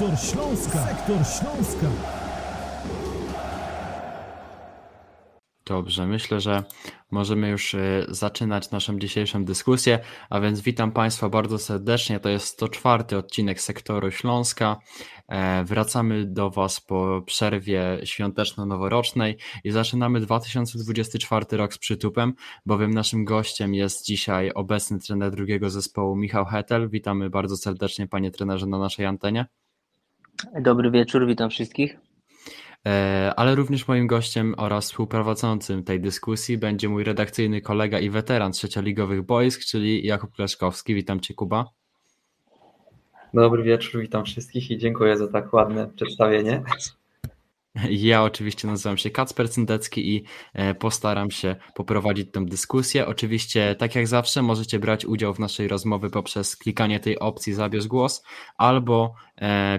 Sektor Śląska. Sektor Śląska. Dobrze, myślę, że możemy już e, zaczynać naszą dzisiejszą dyskusję, a więc witam Państwa bardzo serdecznie. To jest 104 odcinek sektoru Śląska. E, wracamy do Was po przerwie świąteczno-noworocznej i zaczynamy 2024 rok z przytupem, bowiem naszym gościem jest dzisiaj obecny trener drugiego zespołu Michał Hetel. Witamy bardzo serdecznie Panie trenerze na naszej antenie. Dobry wieczór, witam wszystkich. E, ale również moim gościem oraz współprowadzącym tej dyskusji będzie mój redakcyjny kolega i weteran trzecioligowych boisk, czyli Jakub Kleszkowski. Witam Cię, Kuba. Dobry wieczór, witam wszystkich i dziękuję za tak ładne przedstawienie. Ja oczywiście nazywam się Kacper Cyndecki i e, postaram się poprowadzić tę dyskusję. Oczywiście, tak jak zawsze, możecie brać udział w naszej rozmowie poprzez klikanie tej opcji Zabierz głos albo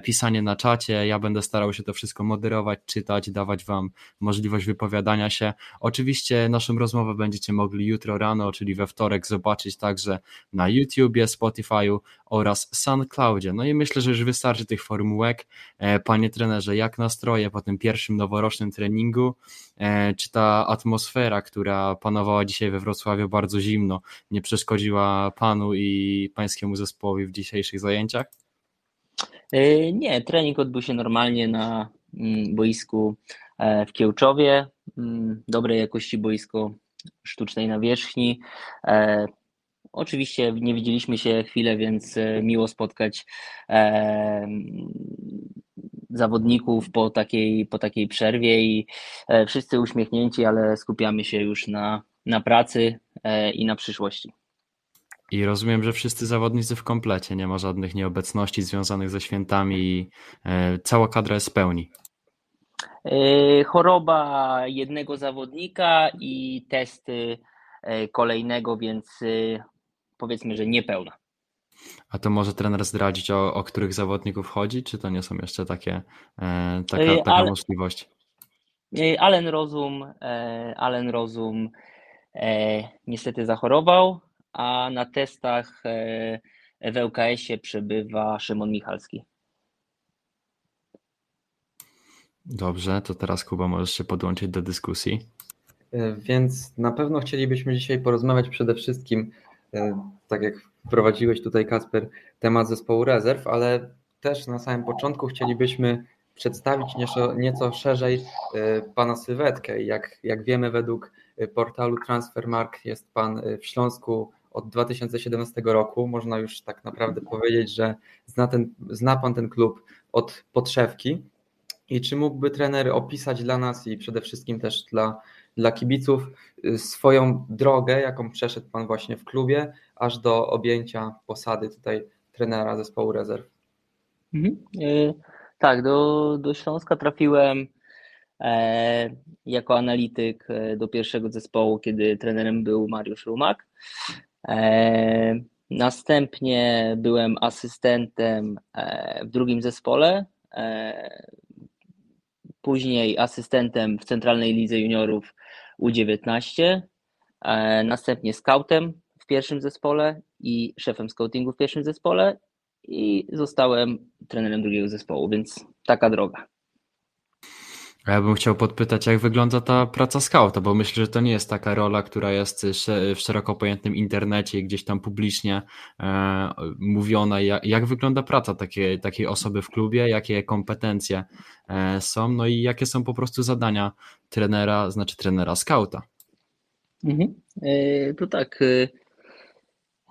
pisanie na czacie. Ja będę starał się to wszystko moderować, czytać, dawać Wam możliwość wypowiadania się. Oczywiście naszą rozmowę będziecie mogli jutro rano, czyli we wtorek, zobaczyć także na YouTubie, Spotify'u oraz SoundCloudzie. No i myślę, że już wystarczy tych formułek. E, panie trenerze, jak nastroje po tym pierwszym noworocznym treningu? E, czy ta atmosfera, która panowała dzisiaj we Wrocławiu bardzo zimno, nie przeszkodziła Panu i Pańskiemu zespołowi w dzisiejszych zajęciach? E, nie, trening odbył się normalnie na mm, boisku e, w Kiełczowie. Mm, dobrej jakości boisko sztucznej nawierzchni. E, oczywiście nie widzieliśmy się chwilę, więc miło spotkać zawodników po takiej, po takiej przerwie i wszyscy uśmiechnięci, ale skupiamy się już na, na pracy i na przyszłości. I rozumiem, że wszyscy zawodnicy w komplecie, nie ma żadnych nieobecności związanych ze świętami i e, cała kadra jest w pełni. E, choroba jednego zawodnika i testy e, kolejnego, więc powiedzmy, że niepełna. A to może trener zdradzić, o, o których zawodników chodzi, czy to nie są jeszcze takie, taka, taka Ale, możliwość? Allen Rozum, Allen Rozum niestety zachorował a na testach e, w ŁKS-ie przebywa Szymon Michalski. Dobrze, to teraz Kuba możesz się podłączyć do dyskusji. E, więc na pewno chcielibyśmy dzisiaj porozmawiać przede wszystkim, e, tak jak wprowadziłeś tutaj Kasper, temat zespołu rezerw, ale też na samym początku chcielibyśmy przedstawić nieco, nieco szerzej pana sylwetkę. Jak, jak wiemy, według portalu Transfermark jest pan w Śląsku od 2017 roku. Można już tak naprawdę powiedzieć, że zna, ten, zna Pan ten klub od podszewki. I czy mógłby trener opisać dla nas i przede wszystkim też dla, dla kibiców y, swoją drogę, jaką przeszedł Pan właśnie w klubie, aż do objęcia posady tutaj trenera zespołu rezerw? Mhm. Y, tak, do, do Śląska trafiłem e, jako analityk e, do pierwszego zespołu, kiedy trenerem był Mariusz Rumak. E, następnie byłem asystentem e, w drugim zespole, e, później asystentem w Centralnej Lidze Juniorów U19, następnie scoutem w pierwszym zespole i szefem scoutingu w pierwszym zespole i zostałem trenerem drugiego zespołu, więc taka droga. Ja bym chciał podpytać, jak wygląda ta praca skauta, bo myślę, że to nie jest taka rola, która jest w szeroko pojętym internecie i gdzieś tam publicznie e, mówiona. Jak, jak, wygląda praca takiej, takiej osoby w klubie, jakie kompetencje e, są, no i jakie są po prostu zadania trenera, znaczy trenera skauta? Mhm. E, to tak. E,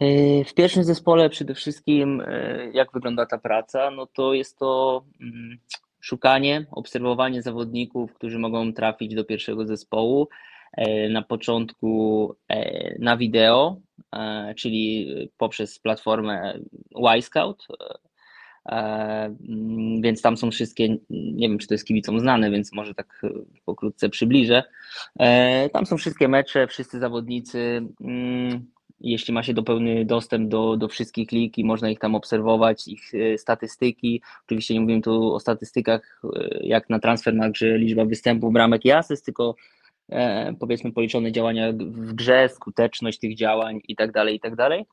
e, w pierwszym zespole przede wszystkim, e, jak wygląda ta praca, no to jest to mm, szukanie, obserwowanie zawodników, którzy mogą trafić do pierwszego zespołu. E, na początku e, na wideo, e, czyli poprzez platformę Y-Scout, mm, więc tam są wszystkie, nie wiem czy to jest kibicom znane, więc może tak pokrótce przybliżę. Tam są wszystkie mecze, wszyscy zawodnicy, mm, jeśli ma się do pełny dostęp do, do wszystkich lig i można ich tam obserwować, ich e, statystyki. Oczywiście nie mówimy tu o statystykach e, jak na Transfermarkt, że liczba występów, bramek i asyst, tylko e, powiedzmy policzone działania w grze, skuteczność tych działań i tak dalej, i tak dalej.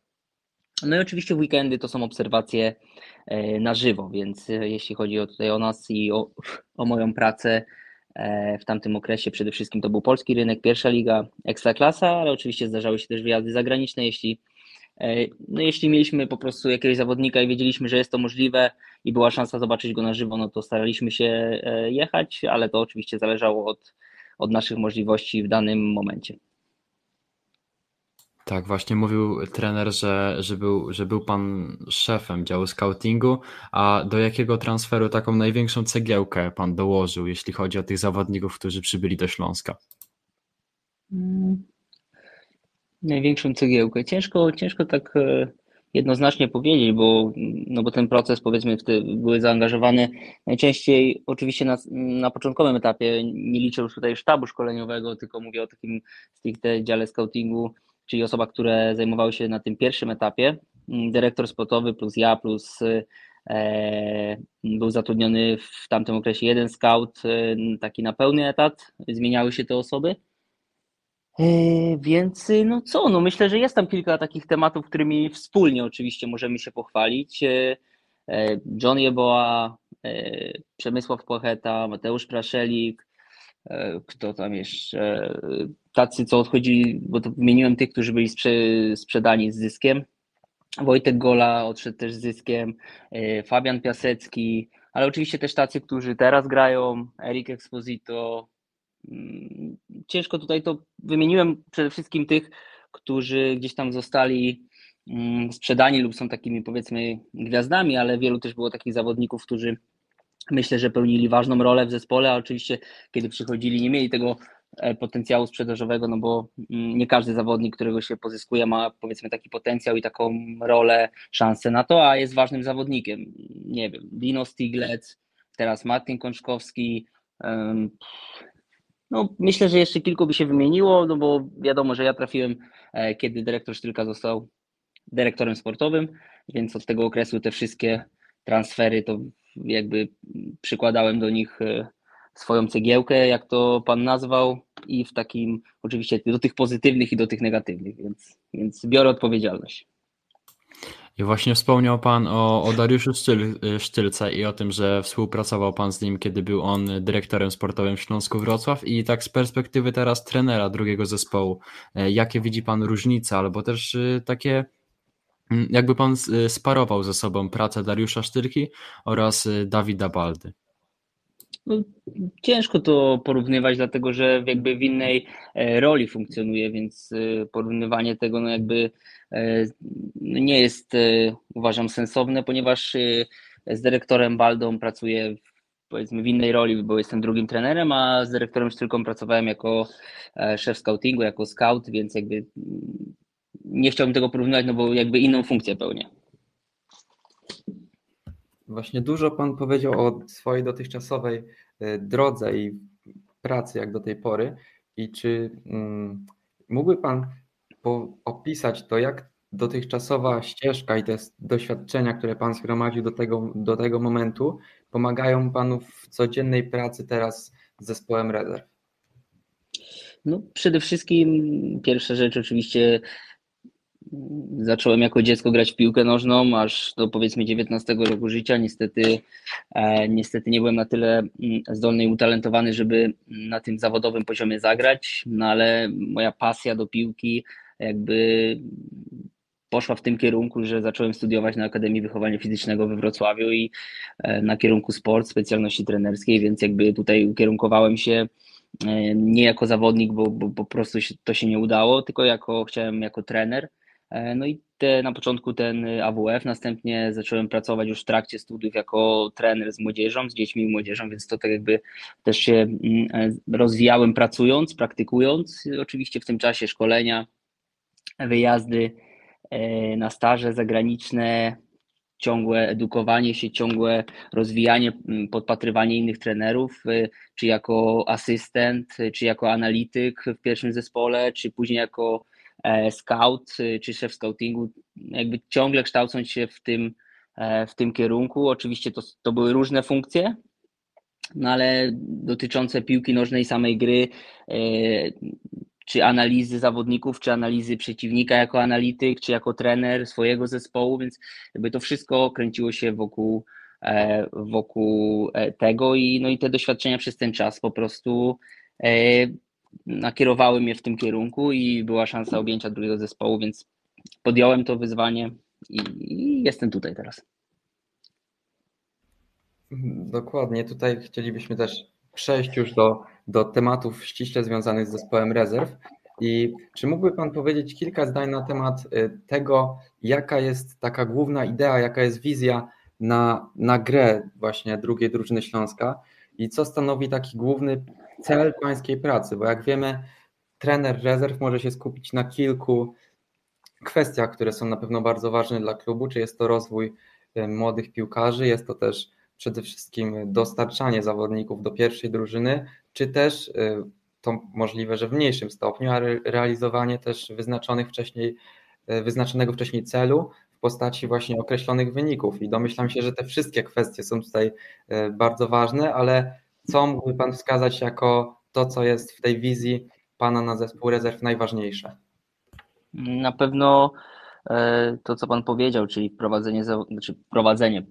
No i oczywiście w weekendy to są obserwacje na żywo, więc jeśli chodzi o tutaj o nas i o, o moją pracę, w tamtym okresie przede wszystkim to był polski rynek, pierwsza liga, ekstraklasa, ale oczywiście zdarzały się też wyjazdy zagraniczne, jeśli E, no jeśli mieliśmy po prostu jakiegoś zawodnika i wiedzieliśmy, że jest to możliwe i była szansa zobaczyć go na żywo, no to staraliśmy się e, jechać, ale to oczywiście zależało od, od naszych możliwości w danym momencie. Tak, właśnie mówił trener, że, że, był, że był pan szefem działu scoutingu, a do jakiego transferu taką największą cegiełkę pan dołożył, jeśli chodzi o tych zawodników, którzy przybyli do Śląska? Mm, największą cegiełkę. Ciężko, ciężko tak e, jednoznacznie powiedzieć, bo, no bo ten proces powiedzmy były zaangażowane najczęściej oczywiście na, na początkowym etapie, nie liczę już tutaj sztabu szkoleniowego, tylko mówię o takim stricte dziale scoutingu, czyli osoba, które zajmowały się na tym pierwszym etapie, dyrektor sportowy plus ja plus e, był zatrudniony w tamtym okresie jeden scout, e, taki na pełny etat, zmieniały się te osoby. Yy, więc no co, no myślę, że jest tam kilka takich tematów, którymi wspólnie oczywiście możemy się pochwalić. John Jeboa, Przemysław Płacheta, Mateusz Praszelik, kto tam jeszcze, tacy co odchodzili, bo to wymieniłem tych, którzy byli sprzedani z zyskiem. Wojtek Gola odszedł też z zyskiem, Fabian Piasecki, ale oczywiście też tacy, którzy teraz grają, Erik Exposito, Mm, ciężko tutaj to wymieniłem. Przede wszystkim tych, którzy gdzieś tam zostali mm, sprzedani lub są takimi powiedzmy gwiazdami, ale wielu też było takich zawodników, którzy myślę, że pełnili ważną rolę w zespole, a oczywiście kiedy przychodzili nie mieli tego e, potencjału sprzedażowego, no bo mm, nie każdy zawodnik, którego się pozyskuje ma powiedzmy taki potencjał i taką rolę, szansę na to, a jest ważnym zawodnikiem. Nie wiem, Dino Stiglec, teraz Martin Kączkowski, no, myślę, że jeszcze kilku by się wymieniło, no bo wiadomo, że ja trafiłem, e, kiedy dyrektor Sztylka został dyrektorem sportowym, więc od tego okresu te wszystkie transfery to jakby przykładałem do nich e, swoją cegiełkę, jak to pan nazwał, i w takim oczywiście do tych pozytywnych i do tych negatywnych, więc, więc biorę odpowiedzialność. I właśnie wspomniał Pan o, o Dariuszu Sztyl, Sztylce i o tym, że współpracował Pan z nim, kiedy był on dyrektorem sportowym w Śląsku Wrocław i tak z perspektywy teraz trenera drugiego zespołu, e, jakie widzi Pan różnice albo też e, takie jakby Pan e, sparował ze sobą pracę Dariusza Sztylki oraz Dawida Baldy? No, ciężko to porównywać, dlatego że jakby w innej e, roli funkcjonuje, więc e, porównywanie tego no jakby e, nie jest uważam sensowne, ponieważ z dyrektorem Baldą pracuję powiedzmy w innej roli, bo jestem drugim trenerem, a z dyrektorem Sztylką pracowałem jako szef scoutingu, jako scout, więc jakby mm, nie chciałbym tego porównywać, no bo jakby inną funkcję pełnię. Właśnie dużo Pan powiedział o swojej dotychczasowej e, drodze i pracy jak do tej pory. I czy mm, mógłby Pan opisać to, jak dotychczasowa ścieżka i te doświadczenia, które Pan zgromadził do tego, do tego momentu, pomagają Panu w codziennej pracy teraz z zespołem rezerw? No, przede wszystkim pierwsza rzecz oczywiście Zacząłem jako dziecko grać w piłkę nożną, aż do powiedzmy 19 roku życia. Niestety, e, niestety nie byłem na tyle mm, zdolny i utalentowany, żeby na tym zawodowym poziomie zagrać, no ale moja pasja do piłki jakby poszła w tym kierunku, że zacząłem studiować na Akademii Wychowania Fizycznego we Wrocławiu i e, na kierunku sport, specjalności trenerskiej, więc jakby tutaj ukierunkowałem się e, nie jako zawodnik, bo, bo po prostu to się nie udało, tylko jako chciałem jako trener no i te, na początku ten AWF, następnie zacząłem pracować już w trakcie studiów jako trener z młodzieżą, z dziećmi i młodzieżą, więc to tak jakby też się mm, e, rozwijałem pracując, praktykując. Oczywiście w tym czasie szkolenia, wyjazdy e, na staże zagraniczne, ciągłe edukowanie się, ciągłe rozwijanie, podpatrywanie innych trenerów, czy jako asystent, czy jako analityk w pierwszym zespole, czy później jako E, scout y, czy szef scoutingu, jakby ciągle kształcąc się w tym, e, w tym kierunku. Oczywiście to, to były różne funkcje, no ale dotyczące piłki nożnej, samej gry, e, czy analizy zawodników, czy analizy przeciwnika jako analityk, czy jako trener swojego zespołu, więc jakby to wszystko kręciło się wokół, e, wokół e, tego i, no i te doświadczenia przez ten czas po prostu nakierowały mnie w tym kierunku i była szansa objęcia drugiego zespołu, więc podjąłem to wyzwanie i, jestem tutaj teraz. Dokładnie, tutaj chcielibyśmy też przejść już do, do tematów ściśle związanych z zespołem rezerw. I czy mógłby Pan powiedzieć kilka zdań na temat y, tego, jaka jest taka główna idea, jaka jest wizja na, na grę właśnie drugiej drużyny Śląska i co stanowi taki główny cel pańskiej pracy? Bo jak wiemy, trener rezerw może się skupić na kilku kwestiach, które są na pewno bardzo ważne dla klubu, czy jest to rozwój y, młodych piłkarzy, jest to też przede wszystkim dostarczanie zawodników do pierwszej drużyny, czy też y, to możliwe, że w mniejszym stopniu, ale realizowanie też wyznaczonych wcześniej, y, wyznaczonego wcześniej celu postaci właśnie określonych wyników. I domyślam się, że te wszystkie kwestie są tutaj y, bardzo ważne, ale co mógłby Pan wskazać jako to, co jest w tej wizji Pana na zespół rezerw najważniejsze? Na pewno to, co Pan powiedział, czyli prowadzenie, znaczy prowadzenie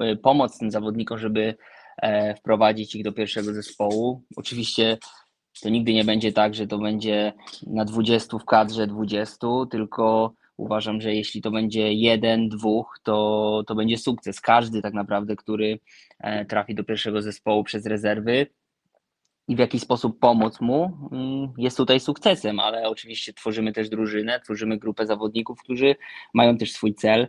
e, pomoc tym zawodnikom, żeby e, wprowadzić ich do pierwszego zespołu. Oczywiście to nigdy nie będzie tak, że to będzie na 20 w kadrze 20, tylko uważam, że jeśli to będzie jeden, dwóch, to, to będzie sukces. Każdy tak naprawdę, który e, trafi do pierwszego zespołu przez rezerwy i w jakiś sposób pomóc mu, mm, jest tutaj sukcesem, ale oczywiście tworzymy też drużynę, tworzymy grupę zawodników, którzy mają też swój cel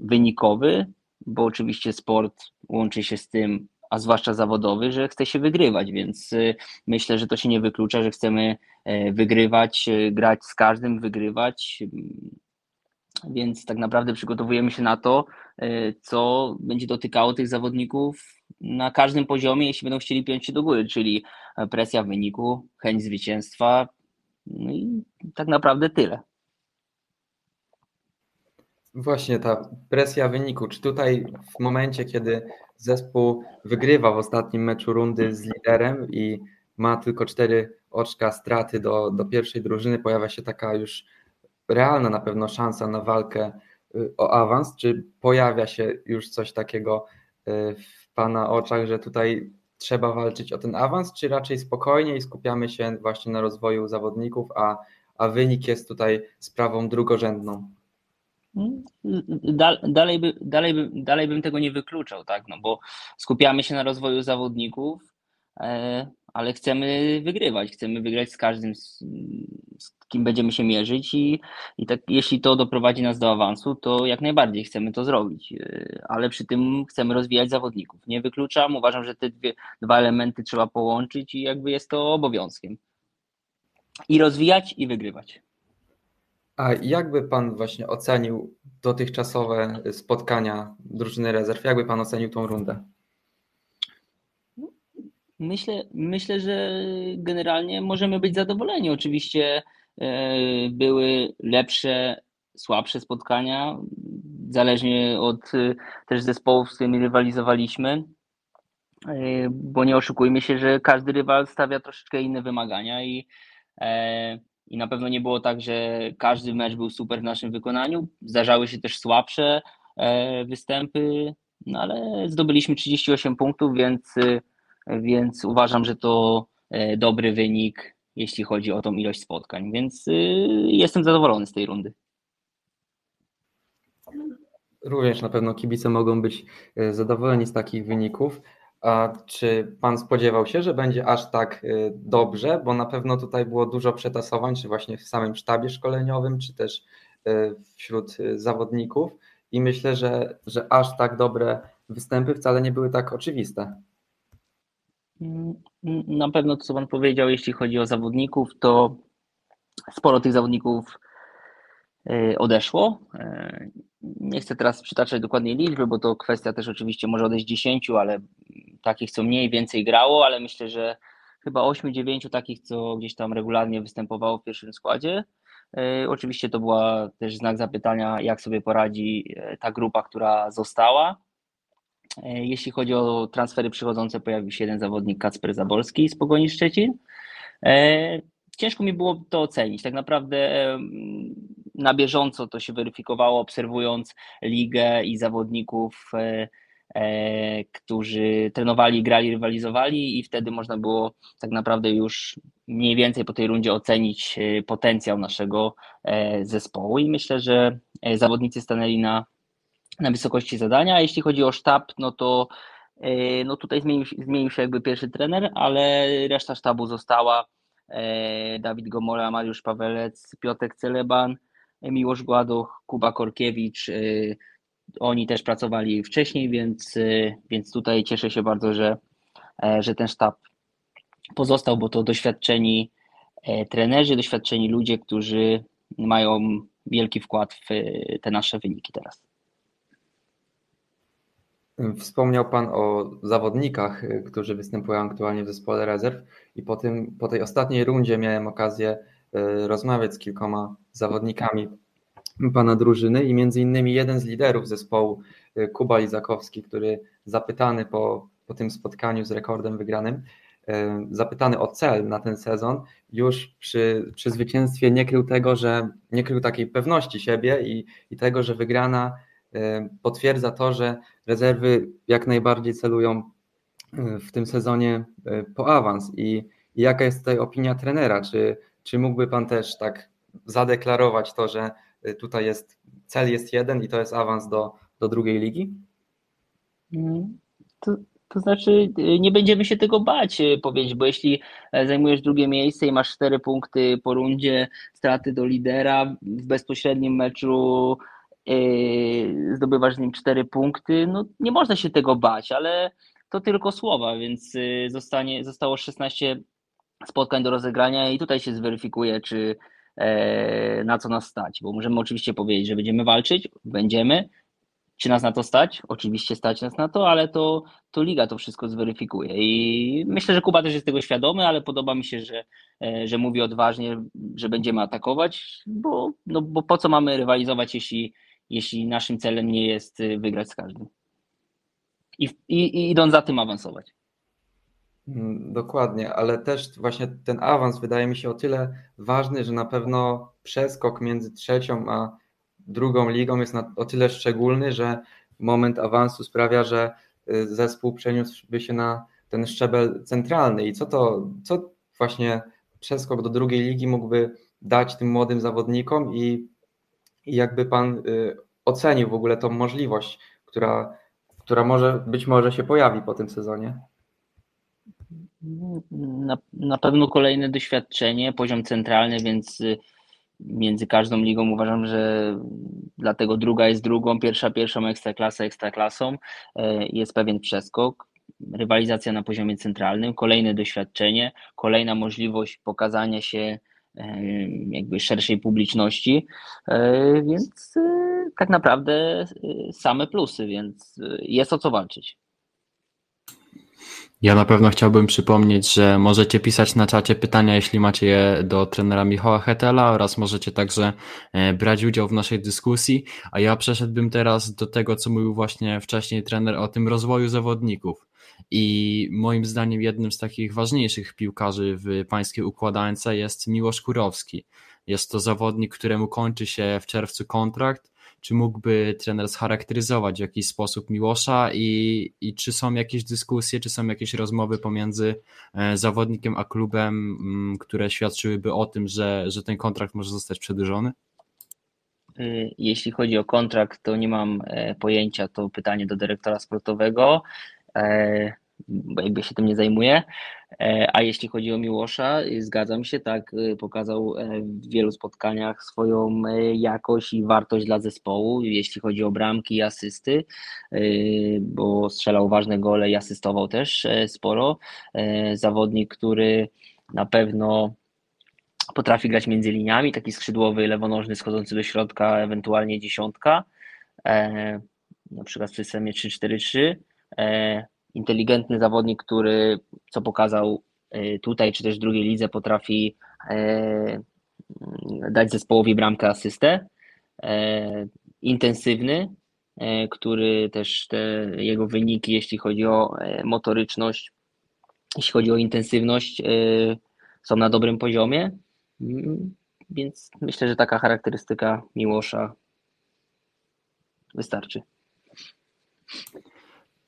wynikowy, bo oczywiście sport łączy się z tym, a zwłaszcza zawodowy, że chce się wygrywać, więc y, myślę, że to się nie wyklucza, że chcemy e, wygrywać, e, grać z każdym, wygrywać. Więc tak naprawdę przygotowujemy się na to, e, co będzie dotykało tych zawodników na każdym poziomie, jeśli będą chcieli piąć się do góry, czyli presja w wyniku, chęć zwycięstwa. No i tak naprawdę tyle. Właśnie ta presja wyniku. Czy tutaj w momencie, kiedy zespół wygrywa w ostatnim meczu rundy z liderem i ma tylko cztery oczka straty do, do pierwszej drużyny, pojawia się taka już realna na pewno szansa na walkę y, o awans? Czy pojawia się już coś takiego y, w Pana oczach, że tutaj trzeba walczyć o ten awans, czy raczej spokojnie i skupiamy się właśnie na rozwoju zawodników, a, a wynik jest tutaj sprawą drugorzędną? Dalej, by, dalej, by, dalej bym tego nie wykluczał, tak? No bo skupiamy się na rozwoju zawodników, ale chcemy wygrywać. Chcemy wygrać z każdym, z, z kim będziemy się mierzyć, i, i tak, jeśli to doprowadzi nas do awansu, to jak najbardziej chcemy to zrobić, e, ale przy tym chcemy rozwijać zawodników. Nie wykluczam, uważam, że te dwie, dwa elementy trzeba połączyć i jakby jest to obowiązkiem. I rozwijać, i wygrywać. A jakby Pan właśnie ocenił dotychczasowe spotkania drużyny rezerw? Jakby Pan ocenił tą rundę? Myślę, myślę, że generalnie możemy być zadowoleni. Oczywiście e, były lepsze, słabsze spotkania, zależnie od e, też zespołów, z którymi rywalizowaliśmy, e, bo nie oszukujmy się, że każdy rywal stawia troszeczkę inne wymagania i i na pewno nie było tak, że każdy mecz był super w naszym wykonaniu. Zdarzały się też słabsze występy, no ale zdobyliśmy 38 punktów, więc, więc uważam, że to e, dobry wynik, jeśli chodzi o tą ilość spotkań, więc e, jestem zadowolony z tej rundy. Również na pewno kibice mogą być zadowoleni z takich wyników. A czy pan spodziewał się, że będzie aż tak y, dobrze? Bo na pewno tutaj było dużo przetasowań, czy właśnie w samym sztabie szkoleniowym, czy też y, wśród y, zawodników. I myślę, że, że aż tak dobre występy wcale nie były tak oczywiste. Na pewno to, co Pan powiedział, jeśli chodzi o zawodników, to sporo tych zawodników odeszło. Nie chcę teraz przytaczać dokładnej liczby, bo to kwestia też oczywiście może odejść 10, ale takich, co mniej więcej grało, ale myślę, że chyba 8-9 takich, co gdzieś tam regularnie występowało w pierwszym składzie. E, oczywiście to była też znak zapytania, jak sobie poradzi e, ta grupa, która została. E, jeśli chodzi o transfery przychodzące, pojawił się jeden zawodnik, Kacper Zabolski z Pogoni Szczecin. ciężko mi było to ocenić. Tak naprawdę na bieżąco to się weryfikowało, obserwując ligę i zawodników, e, e, którzy trenowali, grali, rywalizowali, i wtedy można było tak naprawdę już mniej więcej po tej rundzie ocenić e, potencjał naszego zespołu. I myślę, że zawodnicy stanęli na, na wysokości zadania. Jeśli chodzi o sztab, no to no tutaj zmienił, zmienił się jakby pierwszy trener, ale reszta sztabu została. Dawid Gomora, Mariusz Pawelec, Piotek Celeban, Miłosz Gładoch, Kuba Korkiewicz. Y, oni też pracowali wcześniej, więc, więc tutaj cieszę się bardzo, że, e, że ten sztab pozostał, bo to doświadczeni e, trenerzy, doświadczeni ludzie, którzy mają wielki wkład w e, te nasze wyniki teraz. Wspomniał Pan o zawodnikach, którzy występują aktualnie w zespole rezerw i po, tym, po tej ostatniej rundzie miałem okazję E, rozmawiać z kilkoma zawodnikami pana drużyny i między innymi jeden z liderów zespołu, e, Kuba Lizakowski, który zapytany po, po tym spotkaniu z rekordem wygranym, zapytany o cel na ten sezon, już przy, przy zwycięstwie nie krył tego, że nie krył takiej pewności siebie i, i tego, że wygrana potwierdza to, że rezerwy jak najbardziej celują w tym sezonie po awans. I, jaka jest tutaj opinia trenera? Czy czy mógłby Pan też tak zadeklarować to, że y, tutaj jest cel jest jeden i to jest awans do, do drugiej ligi? Mm, to, to znaczy, y, nie będziemy się tego bać y, powiedzieć, bo jeśli e, zajmujesz drugie miejsce i masz cztery punkty po rundzie, straty do lidera, w bezpośrednim meczu zdobywasz z nim cztery punkty, no nie można się tego bać, ale to tylko słowa, więc zostanie, zostało 16 spotkań do rozegrania i tutaj się zweryfikuje, czy e, na co nas stać, bo możemy oczywiście powiedzieć, że będziemy walczyć, będziemy, czy nas na to stać? Oczywiście stać nas na to, ale to, to liga to wszystko zweryfikuje. I myślę, że Kuba też jest tego świadomy, ale podoba mi się, że, e, że mówi odważnie, że będziemy atakować, bo, no, bo po co mamy rywalizować, jeśli, jeśli naszym celem nie jest wygrać z każdym. I, i, i idąc za tym awansować. Mm, dokładnie, ale też właśnie ten awans wydaje mi się o tyle ważny, że na pewno przeskok między trzecią a drugą ligą jest na, o tyle szczególny, że moment awansu sprawia, że y, zespół przeniósłby się na ten szczebel centralny. I co to, co właśnie przeskok do drugiej ligi mógłby dać tym młodym zawodnikom i, i jakby pan y, ocenił w ogóle tą możliwość, która, która może być może się pojawi po tym sezonie? Na, na pewno kolejne doświadczenie, poziom centralny, więc y, między każdą ligą uważam, że dlatego druga jest drugą, pierwsza pierwszą, ekstraklasa ekstraklasą. E, jest pewien przeskok, rywalizacja na poziomie centralnym, kolejne doświadczenie, kolejna możliwość pokazania się jakby szerszej publiczności, e, więc tak naprawdę same plusy, więc jest o co walczyć. Ja na pewno chciałbym przypomnieć, że możecie pisać na czacie pytania, jeśli macie je do trenera Michała Hetela oraz możecie także e, brać udział w naszej dyskusji, a ja przeszedłbym teraz do tego, co mówił właśnie wcześniej trener o tym rozwoju zawodników. I moim zdaniem jednym z takich ważniejszych piłkarzy w pańskiej układance jest Miłosz Kurowski. Jest to zawodnik, któremu kończy się w czerwcu kontrakt czy mógłby trener scharakteryzować w jakiś sposób Miłosza i, i czy są jakieś dyskusje, czy są jakieś rozmowy pomiędzy e, zawodnikiem a klubem, mm, które świadczyłyby o tym, że, że ten kontrakt może zostać przedłużony? Y, jeśli chodzi o kontrakt, to nie mam e, pojęcia, to pytanie do dyrektora sportowego. E, bo jakby się tym nie zajmuje. E, a jeśli chodzi o Miłosza, zgadzam się, tak, y, pokazał e, w wielu spotkaniach swoją e, jakość i wartość dla zespołu, jeśli chodzi o bramki i asysty, bo strzelał ważne gole i asystował też sporo. Zawodnik, który na pewno potrafi grać między liniami, taki skrzydłowy, lewonożny, schodzący do środka, ewentualnie dziesiątka, na przykład w systemie 3-4-3 inteligentny zawodnik, który co pokazał e, tutaj, czy też drugiej lidze, potrafi e, dać zespołowi bramkę asystę. E, intensywny, który też te jego wyniki, jeśli chodzi o motoryczność, jeśli chodzi o intensywność, są na dobrym poziomie. Mm, Więc myślę, że taka charakterystyka Miłosza wystarczy.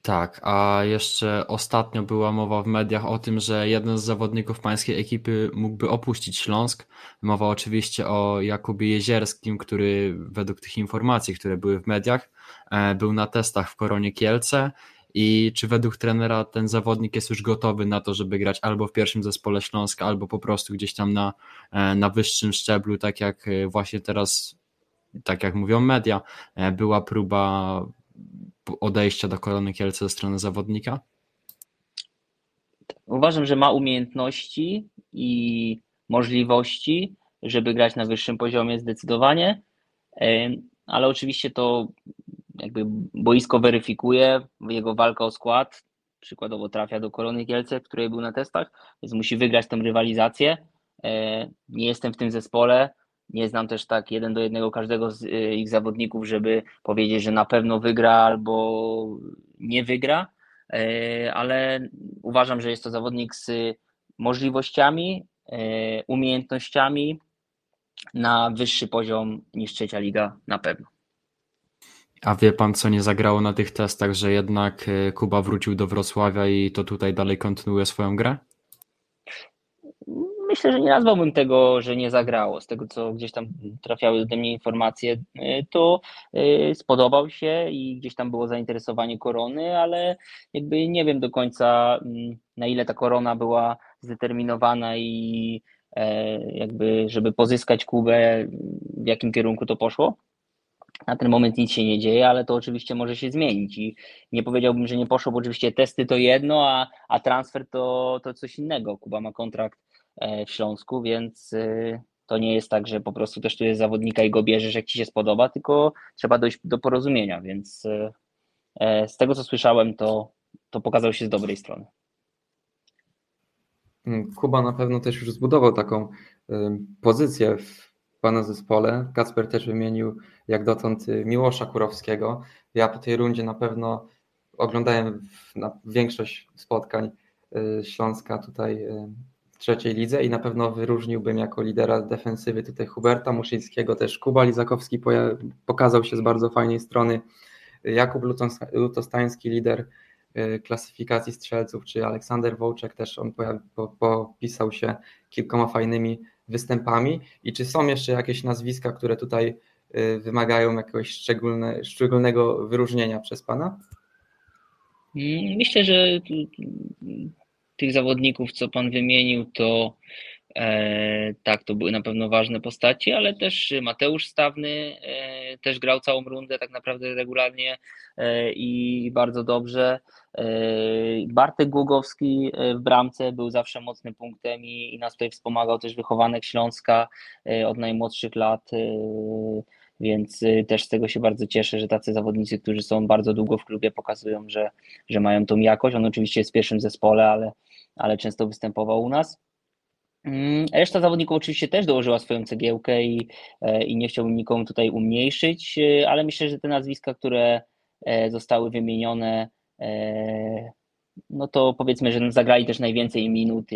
Tak, a jeszcze ostatnio była mowa w mediach o tym, że jeden z zawodników pańskiej ekipy mógłby opuścić Śląsk. Mowa oczywiście o Jakubie Jezierskim, który według tych informacji, które były w mediach, e, był na testach w Koronie Kielce. I czy według trenera ten zawodnik jest już gotowy na to, żeby grać albo w pierwszym zespole Śląska, albo po prostu gdzieś tam na, e, na wyższym szczeblu, tak jak e, właśnie teraz, tak jak mówią media, była próba odejścia do Korony Kielce ze strony zawodnika? Uważam, że ma umiejętności i możliwości, żeby grać na wyższym poziomie zdecydowanie, ale oczywiście to jakby boisko weryfikuje, jego walka o skład, przykładowo trafia do Korony Kielce, w której był na testach, więc musi wygrać tę rywalizację. E, Nie jestem w tym zespole, nie znam też tak jeden do jednego każdego z e, ich zawodników, żeby powiedzieć, że na pewno wygra albo nie wygra, E, ale uważam, że jest to zawodnik z możliwościami, e, umiejętnościami na wyższy poziom niż trzecia liga na pewno. A wie pan, co nie zagrało na tych testach, że jednak e, Kuba wrócił do Wrocławia i to tutaj dalej kontynuuje swoją grę? Myślę, że nie nazwałbym tego, że nie zagrało. Z tego, co gdzieś tam trafiały do mnie informacje, y, to y, spodobał się i gdzieś tam było zainteresowanie korony, ale jakby nie wiem do końca, mm, na ile ta korona była zdeterminowana i e, jakby, żeby pozyskać Kubę, w jakim kierunku to poszło. Na ten moment nic się nie dzieje, ale to oczywiście może się zmienić i nie powiedziałbym, że nie poszło, bo oczywiście testy to jedno, a, a transfer to, to coś innego. Kuba ma kontrakt w Śląsku, więc y, to nie jest tak, że po prostu też tu jest zawodnika i go bierzesz, jak ci się spodoba, tylko trzeba dojść do porozumienia, więc e, z tego, co słyszałem, to, to pokazał się z dobrej strony. Mm, Kuba na pewno też już zbudował taką y, pozycję w Pana zespole. Kacper też wymienił jak dotąd y, Miłosza Kurowskiego. Ja po tej rundzie na pewno oglądałem na większość spotkań y, Śląska tutaj trzeciej lidze i na pewno wyróżniłbym jako lidera defensywy tutaj Huberta Muszyńskiego, też Kuba Lizakowski pokazał się z bardzo fajnej strony. Jakub Lutos- Lutostański, lider y, klasyfikacji strzelców, czy Aleksander Wołczek też on popisał się kilkoma fajnymi występami. I czy są jeszcze jakieś nazwiska, które tutaj y, wymagają jakiegoś szczególne, szczególnego wyróżnienia przez Pana? Myślę, że tych zawodników, co Pan wymienił, to e, tak, to były na pewno ważne postaci, ale też Mateusz Stawny e, też grał całą rundę tak naprawdę regularnie e, i bardzo dobrze. E, Bartek Głogowski e, w bramce był zawsze mocnym punktem i, i nas tutaj wspomagał też wychowanek Śląska e, od najmłodszych lat. Więc e, też z tego się bardzo cieszę, że tacy zawodnicy, którzy są bardzo długo w klubie, pokazują, że, że mają tą jakość. On oczywiście jest w pierwszym zespole, ale, ale często występował u nas. Mm, Reszta zawodników oczywiście też dołożyła swoją cegiełkę i, e, i nie chciałbym nikomu tutaj umniejszyć, e, ale myślę, że te nazwiska, które e, zostały wymienione, e, no to powiedzmy, że zagrali też najwięcej minut,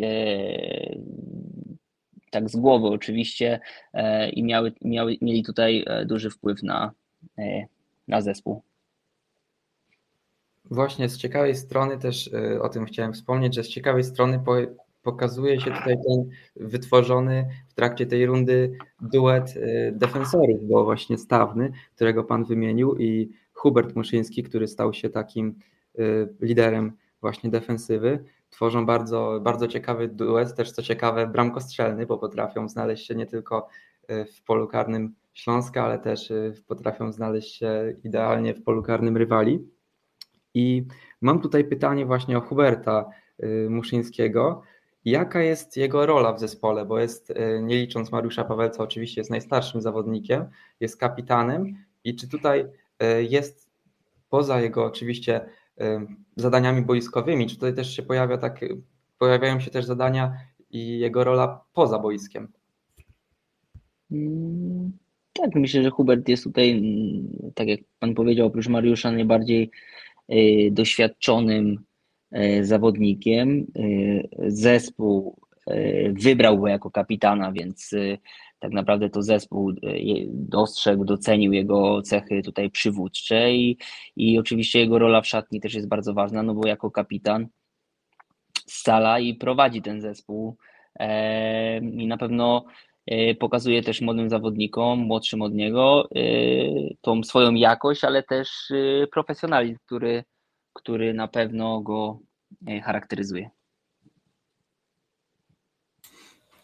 tak z głowy oczywiście, e, i miały, miały, mieli tutaj e, duży wpływ na, e, na zespół. Właśnie z ciekawej strony też o tym chciałem wspomnieć, że z ciekawej strony po, pokazuje się tutaj ten wytworzony w trakcie tej rundy duet defensorów, bo właśnie Stawny, którego Pan wymienił i Hubert Muszyński, który stał się takim liderem właśnie defensywy, tworzą bardzo, bardzo ciekawy duet, też co ciekawe bramkostrzelny, bo potrafią znaleźć się nie tylko y, w polu karnym Śląska, ale też y, potrafią znaleźć się idealnie w polu karnym rywali. I mam tutaj pytanie właśnie o Huberta y, Muszyńskiego. Jaka jest jego rola w zespole? Bo jest, nie licząc Mariusza Pawelca, oczywiście jest najstarszym zawodnikiem, jest kapitanem. I czy tutaj jest poza jego oczywiście zadaniami boiskowymi, czy tutaj też się pojawia tak, pojawiają się też zadania i jego rola poza boiskiem? Mm, Tak, myślę, że Hubert jest tutaj, mm, tak jak Pan powiedział, oprócz Mariusza, najbardziej y, doświadczonym y, zawodnikiem. Y, Zespół y, wybrał go jako kapitana, więc tak naprawdę to zespół dostrzegł, docenił jego cechy tutaj przywódcze i, i oczywiście jego rola w szatni też jest bardzo ważna, no bo jako kapitan scala i prowadzi ten zespół i na pewno E, pokazuje też młodym zawodnikom, młodszym od niego, e, tą swoją jakość, ale też e, profesjonalizm, który, który na pewno go charakteryzuje.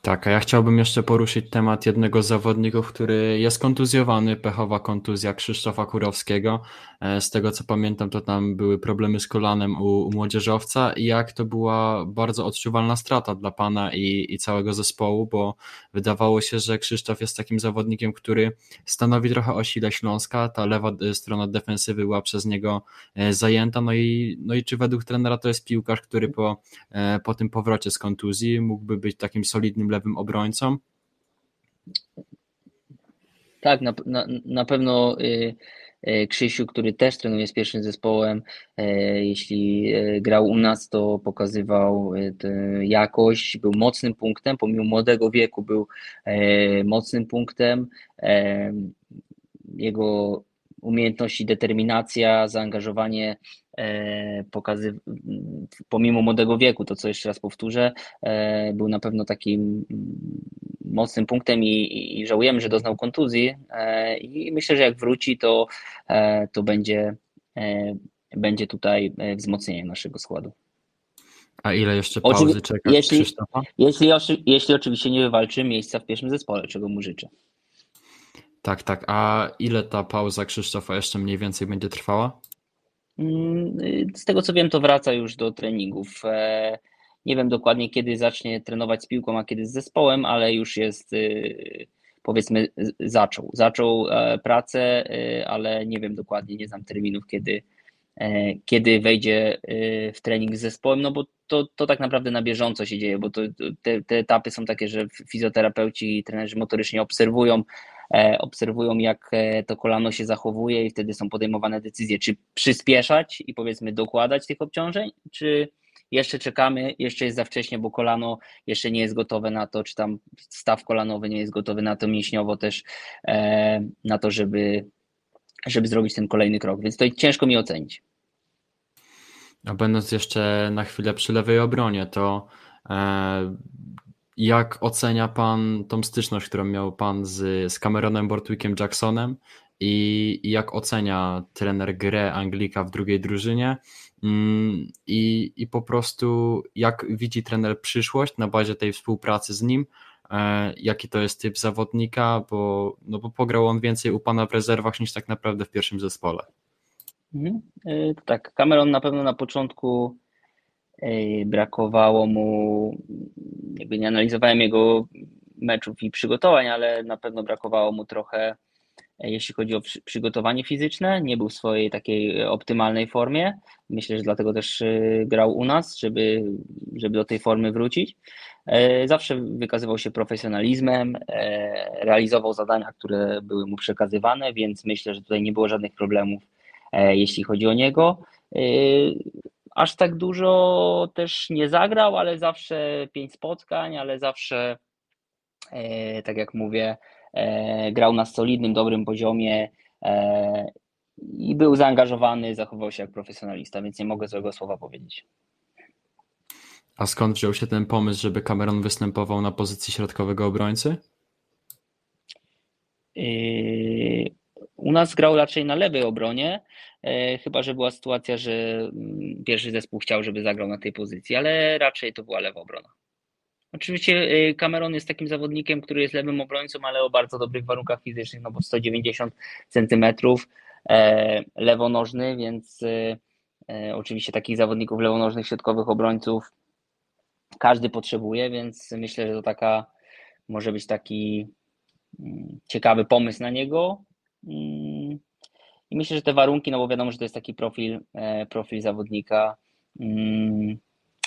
Tak, a ja chciałbym jeszcze poruszyć temat jednego z zawodników, który jest kontuzjowany, pechowa kontuzja Krzysztofa Kurowskiego. E, z tego co pamiętam, to tam były problemy z kolanem u, u młodzieżowca. I jak to była bardzo odczuwalna strata dla pana i, i całego zespołu, bo wydawało się, że Krzysztof jest takim zawodnikiem, który stanowi trochę o sile Śląska, ta lewa e, strona defensywy była przez niego e, zajęta, no i, no i czy według trenera to jest piłkarz, który po, po tym powrocie z kontuzji mógłby być takim solidnym lewym obrońcą? Tak, na, na, na pewno y, y, Krzysiu, który też trenuje z pierwszym zespołem, y, jeśli grał u nas, to pokazywał jakość, był mocnym punktem, pomimo młodego wieku był mocnym punktem. Jego umiejętności, determinacja, zaangażowanie E, pokazy, pomimo młodego wieku, to co jeszcze raz powtórzę, e, był na pewno takim mocnym punktem i, i żałujemy, że doznał kontuzji e, i myślę, że jak wróci, to, to będzie, będzie tutaj wzmocnienie naszego składu. A ile jeszcze pauzy Oczywi czeka jeśli, Krzysztofa? Jeśli, jeśli oczywiście nie wywalczy miejsca w pierwszym zespole, czego mu życzę. Tak, tak. A ile ta pauza Krzysztofa jeszcze mniej więcej będzie trwała? Mm, z tego co wiem, to wraca już do treningów. E, nie wiem dokładnie, kiedy zacznie trenować z piłką, a kiedy z zespołem, ale już jest, y, powiedzmy, zaczął. Zaczął e, pracę, y, ale nie wiem dokładnie, nie znam terminów, kiedy, e, kiedy wejdzie y, w trening z zespołem, no bo to, to tak naprawdę na bieżąco się dzieje, bo to, te, te etapy są takie, że fizjoterapeuci i trenerzy motorycznie obserwują obserwują, jak e, to kolano się zachowuje i wtedy są podejmowane decyzje, czy przyspieszać i powiedzmy dokładać tych obciążeń, czy jeszcze czekamy, jeszcze jest za wcześnie, bo kolano jeszcze nie jest gotowe na to, czy tam staw kolanowy nie jest gotowy na to mięśniowo też, e, na to, żeby, żeby zrobić ten kolejny krok, więc to ciężko mi ocenić. A będąc jeszcze na chwilę przy lewej obronie, to jak ocenia Pan tą styczność, którą miał Pan z, z Cameronem Bortwickiem Jacksonem i, i jak ocenia trener grę Anglika w drugiej drużynie mm, i, i po prostu jak widzi trener przyszłość na bazie tej współpracy z nim, e, jaki to jest typ zawodnika, bo, no bo pograł on więcej u Pana w rezerwach niż tak naprawdę w pierwszym zespole. Mhm. E, tak, Cameron na pewno na początku brakowało mu, jakby nie analizowałem jego meczów i przygotowań, ale na pewno brakowało mu trochę, jeśli chodzi o przygotowanie fizyczne. Nie był w swojej takiej optymalnej formie. Myślę, że dlatego też y, grał u nas, żeby, żeby do tej formy wrócić. E, zawsze wykazywał się profesjonalizmem, e, realizował zadania, które były mu przekazywane, więc myślę, że tutaj nie było żadnych problemów, e, jeśli chodzi o niego aż tak dużo też nie zagrał, ale zawsze pięć spotkań, ale zawsze, e, tak jak mówię, e, grał na solidnym, dobrym poziomie e, i był zaangażowany, zachował się jak profesjonalista, więc nie mogę złego słowa powiedzieć. A skąd wziął się ten pomysł, żeby Cameron występował na pozycji środkowego obrońcy? U nas grał raczej na lewej obronie, e, chyba że była sytuacja, że mm, pierwszy zespół chciał, żeby zagrał na tej pozycji, ale raczej to była lewa obrona. Oczywiście e, Cameron jest takim zawodnikiem, który jest lewym obrońcą, ale o bardzo dobrych warunkach fizycznych, no bo 190 centymetrów, e, lewonożny, więc oczywiście takich zawodników lewonożnych, środkowych obrońców każdy potrzebuje, więc myślę, że to taka może być taki mm, ciekawy pomysł na niego. Mm, I myślę, że te warunki, no bo wiadomo, że to jest taki profil, e, profil zawodnika. Mm,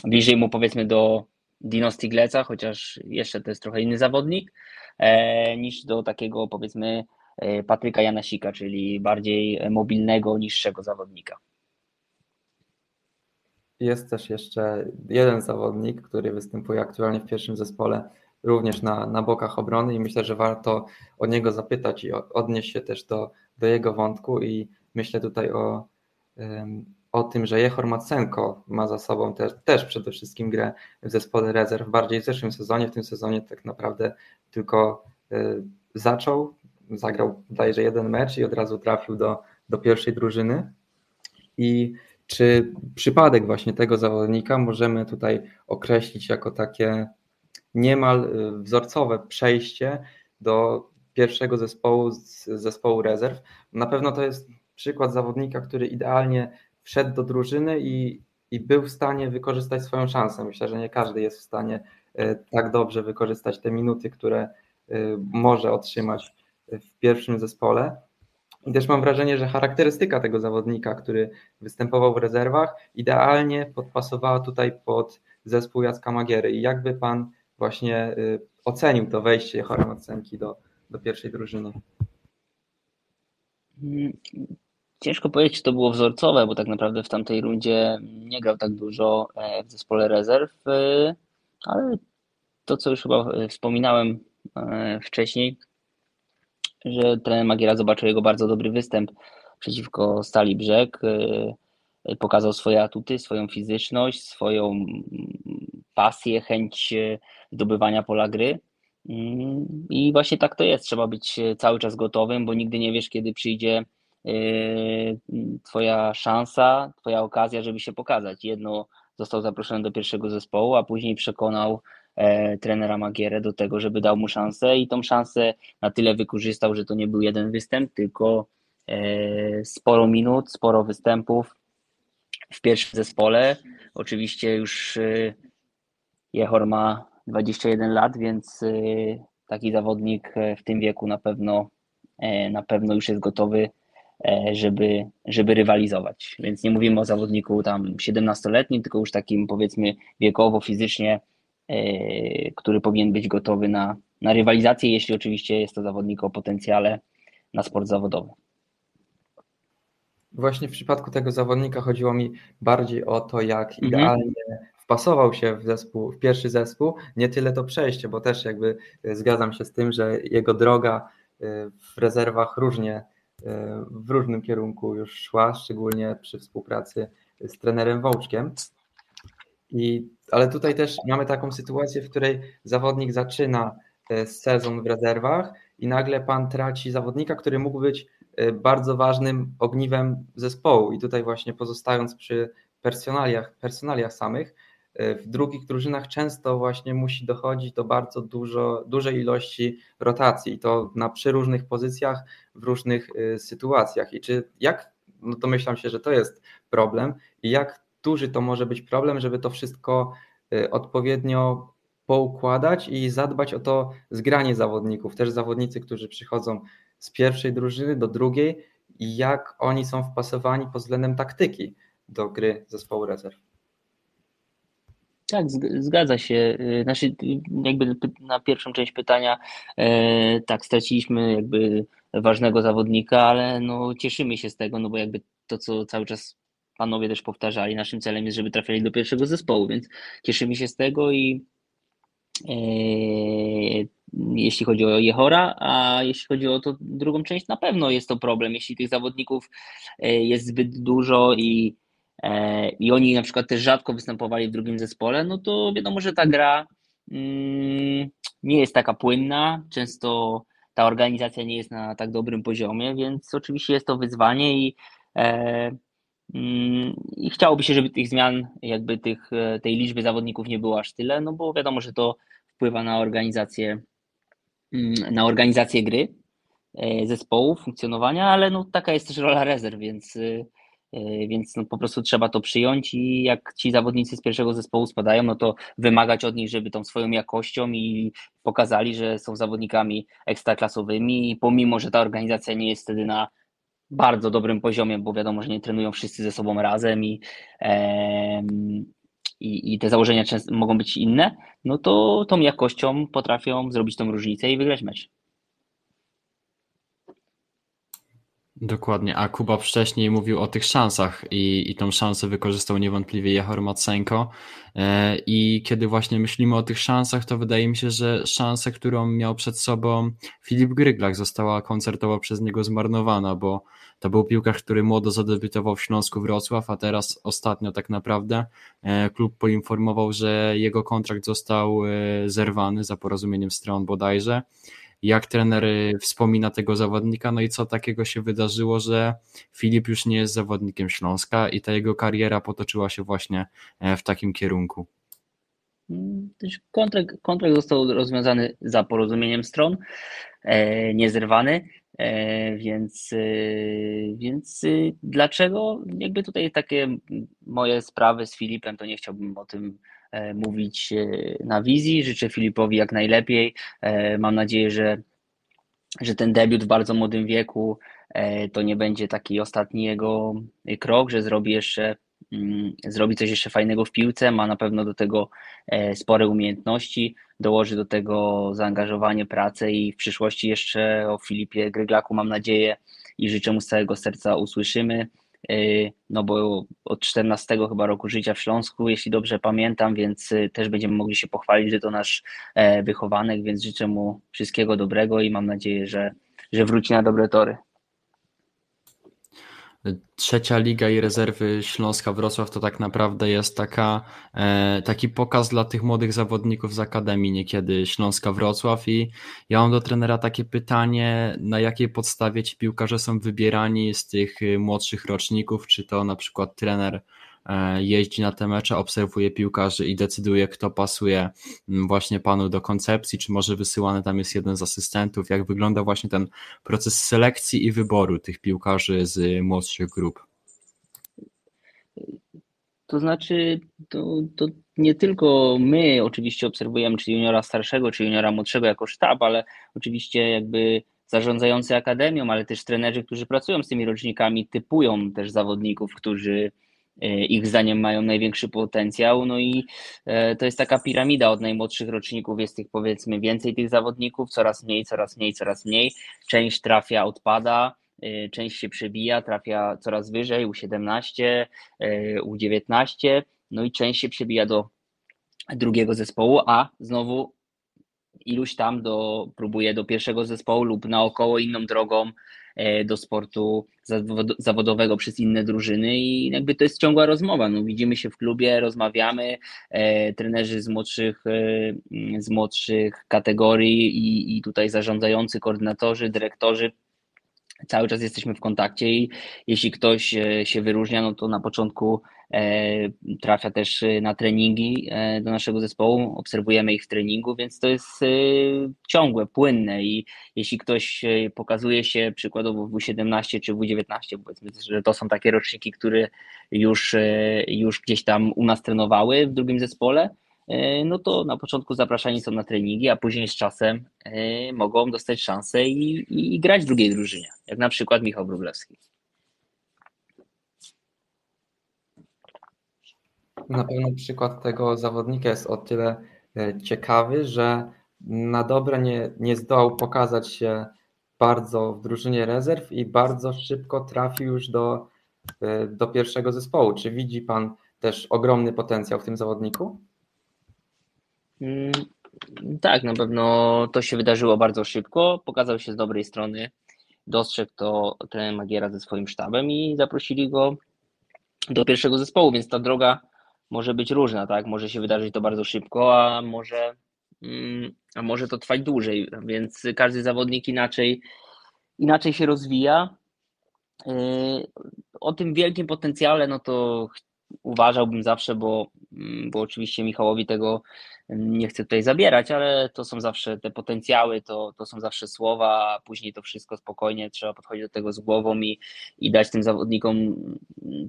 bliżej mu powiedzmy do Dino Stigleca, chociaż jeszcze to jest trochę inny zawodnik, e, niż do takiego powiedzmy e, Patryka Janasika, czyli bardziej mobilnego, niższego zawodnika. jest też jeszcze jeden zawodnik, który występuje aktualnie w pierwszym zespole, również na, na bokach obrony i myślę, że warto o niego zapytać i odnieść się też do, do jego wątku. I myślę tutaj o, o tym, że Jehor Macenko ma za sobą też, też przede wszystkim grę w zespole rezerw, bardziej w zeszłym sezonie, w tym sezonie tak naprawdę tylko y, zaczął, zagrał bodajże jeden mecz i od razu trafił do, do pierwszej drużyny. I czy przypadek właśnie tego zawodnika możemy tutaj określić jako takie niemal y, wzorcowe przejście do pierwszego zespołu z zespołu rezerw? Na pewno to jest przykład zawodnika, który idealnie wszedł do drużyny i, i był w stanie wykorzystać swoją szansę. Myślę, że nie każdy jest w stanie y, tak dobrze wykorzystać te minuty, które y, może otrzymać w pierwszym zespole. I też mam wrażenie, że charakterystyka tego zawodnika, który występował w rezerwach, idealnie podpasowała tutaj pod zespół Jacka Magiery. I jakby pan właśnie y, ocenił to wejście Chorem Ocenki do, do pierwszej drużyny? Mm, ciężko powiedzieć, czy to było wzorcowe, bo tak naprawdę w tamtej rundzie nie grał tak dużo e, w zespole rezerw, e, ale to, co już chyba e, wspominałem wcześniej, że trener Magiera zobaczył jego bardzo dobry występ przeciwko Stali Brzeg. Pokazał swoje atuty, swoją fizyczność, swoją pasję, chęć y, zdobywania pola gry. Mm, I właśnie tak to jest. Trzeba być y, cały czas gotowym, bo nigdy nie wiesz, kiedy przyjdzie Twoja szansa, Twoja okazja, żeby się pokazać. Jedno został zaproszony do pierwszego zespołu, a później przekonał e, trenera Magierę do tego, żeby dał mu szansę i tą szansę na tyle wykorzystał, że to nie był jeden występ, tylko e, sporo minut, sporo występów w pierwszym zespole. Oczywiście już e, Jehor ma 21 lat, więc e, taki zawodnik e, w tym wieku na pewno na pewno już jest gotowy, żeby, żeby rywalizować. Więc nie mówimy o zawodniku tam 17-letnim, tylko już takim powiedzmy wiekowo, fizycznie E, który powinien być gotowy na, na rywalizację, jeśli oczywiście jest to zawodnik o potencjale na sport zawodowy. Właśnie w przypadku tego zawodnika chodziło mi bardziej o to, jak mhm. idealnie wpasował się w zespół, w pierwszy zespół, nie tyle to przejście, bo też jakby e, zgadzam się z tym, że jego droga e, w rezerwach różnie, w różnym kierunku już szła, szczególnie przy współpracy z trenerem Wołczkiem. I, ale tutaj też mamy taką sytuację, w której zawodnik zaczyna e, sezon w rezerwach i nagle pan traci zawodnika, który mógł być e, bardzo ważnym ogniwem zespołu. I tutaj właśnie pozostając przy personaliach, personaliach samych, e, w drugich drużynach często właśnie musi dochodzić do bardzo dużo, dużej ilości rotacji, to na przeróżnych pozycjach, w różnych sytuacjach. I czy jak, no to myślam się, że to jest problem, i jak duży to może być problem, żeby to wszystko y, odpowiednio poukładać i zadbać o to zgranie zawodników. Też zawodnicy, którzy przychodzą z pierwszej drużyny do drugiej i jak oni są wpasowani pod względem taktyki do gry zespołu rezerw. Tak, zgadza się. Y, znaczy, jakby na pierwszą część pytania, e, tak, straciliśmy jakby ważnego zawodnika, ale no cieszymy się z tego, no bo jakby to, co cały czas panowie też powtarzali, naszym celem jest, żeby trafiali do pierwszego zespołu, więc cieszymy się z tego i e, jeśli chodzi o Jehora, a jeśli chodzi o to drugą część, na pewno jest to problem, jeśli tych zawodników jest zbyt dużo i, i oni na przykład też rzadko występowali w drugim zespole, no to wiadomo, że ta gra mm, nie jest taka płynna, często ta organizacja nie jest na tak dobrym poziomie, więc oczywiście jest to wyzwanie i e, Mm, I chciałoby się, żeby tych zmian, jakby tych, e, tej liczby zawodników nie było aż tyle, no bo wiadomo, że to wpływa na organizację, mm, na organizację gry e, zespołu, funkcjonowania, ale no taka jest też rola rezerw, więc, e, więc no po prostu trzeba to przyjąć i jak ci zawodnicy z pierwszego zespołu spadają, no to wymagać od nich, żeby tą swoją jakością i pokazali, że są zawodnikami ekstraklasowymi, pomimo, że ta organizacja nie jest wtedy na bardzo dobrym poziomie, bo wiadomo, że nie trenują wszyscy ze sobą razem i, e, i, i, te założenia mogą być inne, no to tą jakością potrafią zrobić tą różnicę i wygrać mecz. Dokładnie, a Kuba wcześniej mówił o tych szansach i, i tą szansę wykorzystał niewątpliwie Jehor Matsenko. E, i kiedy właśnie myślimy o tych szansach, to wydaje mi się, że szansa, którą miał przed sobą Filip Gryglak została koncertowo przez niego zmarnowana, bo to był piłkarz, który młodo zadebiutował w Śląsku Wrocław, a teraz ostatnio tak naprawdę e, klub poinformował, że jego kontrakt został e, zerwany za porozumieniem stron bodajże jak trener y, wspomina tego zawodnika, no i co takiego się wydarzyło, że Filip już nie jest zawodnikiem Śląska i ta jego kariera potoczyła się właśnie e, w takim kierunku. Kontrakt, kontrakt został rozwiązany za porozumieniem stron, e, niezerwany, e, więc, więc dlaczego jakby tutaj takie moje sprawy z Filipem, to nie chciałbym o tym mówić e, na wizji. Życzę Filipowi jak najlepiej. E, mam nadzieję, że, że ten debiut w bardzo młodym wieku to nie będzie taki ostatni jego krok, że zrobi jeszcze mm, zrobi coś jeszcze fajnego w piłce, ma na pewno do tego spore umiejętności, dołoży do tego zaangażowanie, pracę i w przyszłości jeszcze o Filipie Gryglaku mam nadzieję i życzę mu z całego serca usłyszymy. Y, no bo od 14 chyba roku życia w Śląsku, jeśli dobrze pamiętam, więc y, też będziemy mogli się pochwalić, że to nasz e, wychowanek, więc życzę mu wszystkiego dobrego i mam nadzieję, że, że wróci na dobre tory. Trzecia liga i rezerwy Śląska Wrocław to tak naprawdę jest taka, e, taki pokaz dla tych młodych zawodników z Akademii niekiedy Śląska Wrocław. I ja mam do trenera takie pytanie, na jakiej podstawie ci piłkarze są wybierani z tych y, młodszych roczników, czy to na przykład trener E, jeździ na te mecze, obserwuje piłkarzy i decyduje, kto pasuje mm, właśnie panu do koncepcji, czy może wysyłany tam jest jeden z asystentów, jak wygląda właśnie ten proces selekcji i wyboru tych piłkarzy z młodszych grup. To znaczy, to, to nie tylko my oczywiście obserwujemy, czy juniora starszego, czy juniora młodszego jako sztab, ale oczywiście jakby zarządzający akademią, ale też trenerzy, którzy pracują z tymi rocznikami, typują też zawodników, którzy E, ich zdaniem mają największy potencjał. No i e, to jest taka piramida od najmłodszych roczników, jest tych powiedzmy więcej tych zawodników, coraz mniej, coraz mniej, coraz mniej. Część trafia, odpada, e, część się przebija, trafia coraz wyżej, U17, U19, no i część się przebija do drugiego zespołu, a znowu iluś tam do, próbuje do pierwszego zespołu lub naokoło inną drogą E, do sportu zawodowego przez inne drużyny i jakby to jest ciągła rozmowa. No, widzimy się w klubie, rozmawiamy, e, trenerzy z młodszych, e, z młodszych kategorii i, i tutaj zarządzający, koordynatorzy, dyrektorzy cały czas jesteśmy w kontakcie i jeśli ktoś e, się wyróżnia, no to na początku e, trafia też e, na treningi do naszego zespołu, obserwujemy ich w treningu, więc to jest ciągłe, płynne i jeśli ktoś pokazuje się przykładowo w W17 czy w W19, powiedzmy, że to są takie roczniki, które już, już gdzieś tam u nas trenowały w drugim zespole, no to na początku zapraszani są na treningi, a później z czasem e, mogą dostać szansę i, i, i grać w drugiej drużynie, jak na przykład Michał Wróblewski. Na pewno przykład tego zawodnika jest o tyle e, ciekawy, że na dobre nie, nie zdołał pokazać się bardzo w drużynie rezerw i bardzo szybko trafił już do, do pierwszego zespołu. Czy widzi Pan też ogromny potencjał w tym zawodniku? Mm, tak, na pewno to się wydarzyło bardzo szybko. Pokazał się z dobrej strony. Dostrzegł to trener Magiera ze swoim sztabem i zaprosili go do pierwszego zespołu, więc ta droga może być różna, tak? Może się wydarzyć to bardzo szybko, a może, mm, a może to trwać dłużej, więc każdy zawodnik inaczej, inaczej się rozwija. Yy, o tym wielkim potencjale, no to uważałbym zawsze, bo, mm, bo oczywiście Michałowi tego nie chcę tutaj zabierać, ale to są zawsze te potencjały, to, to są zawsze słowa, a później to wszystko spokojnie trzeba podchodzić do tego z głową i, i dać tym zawodnikom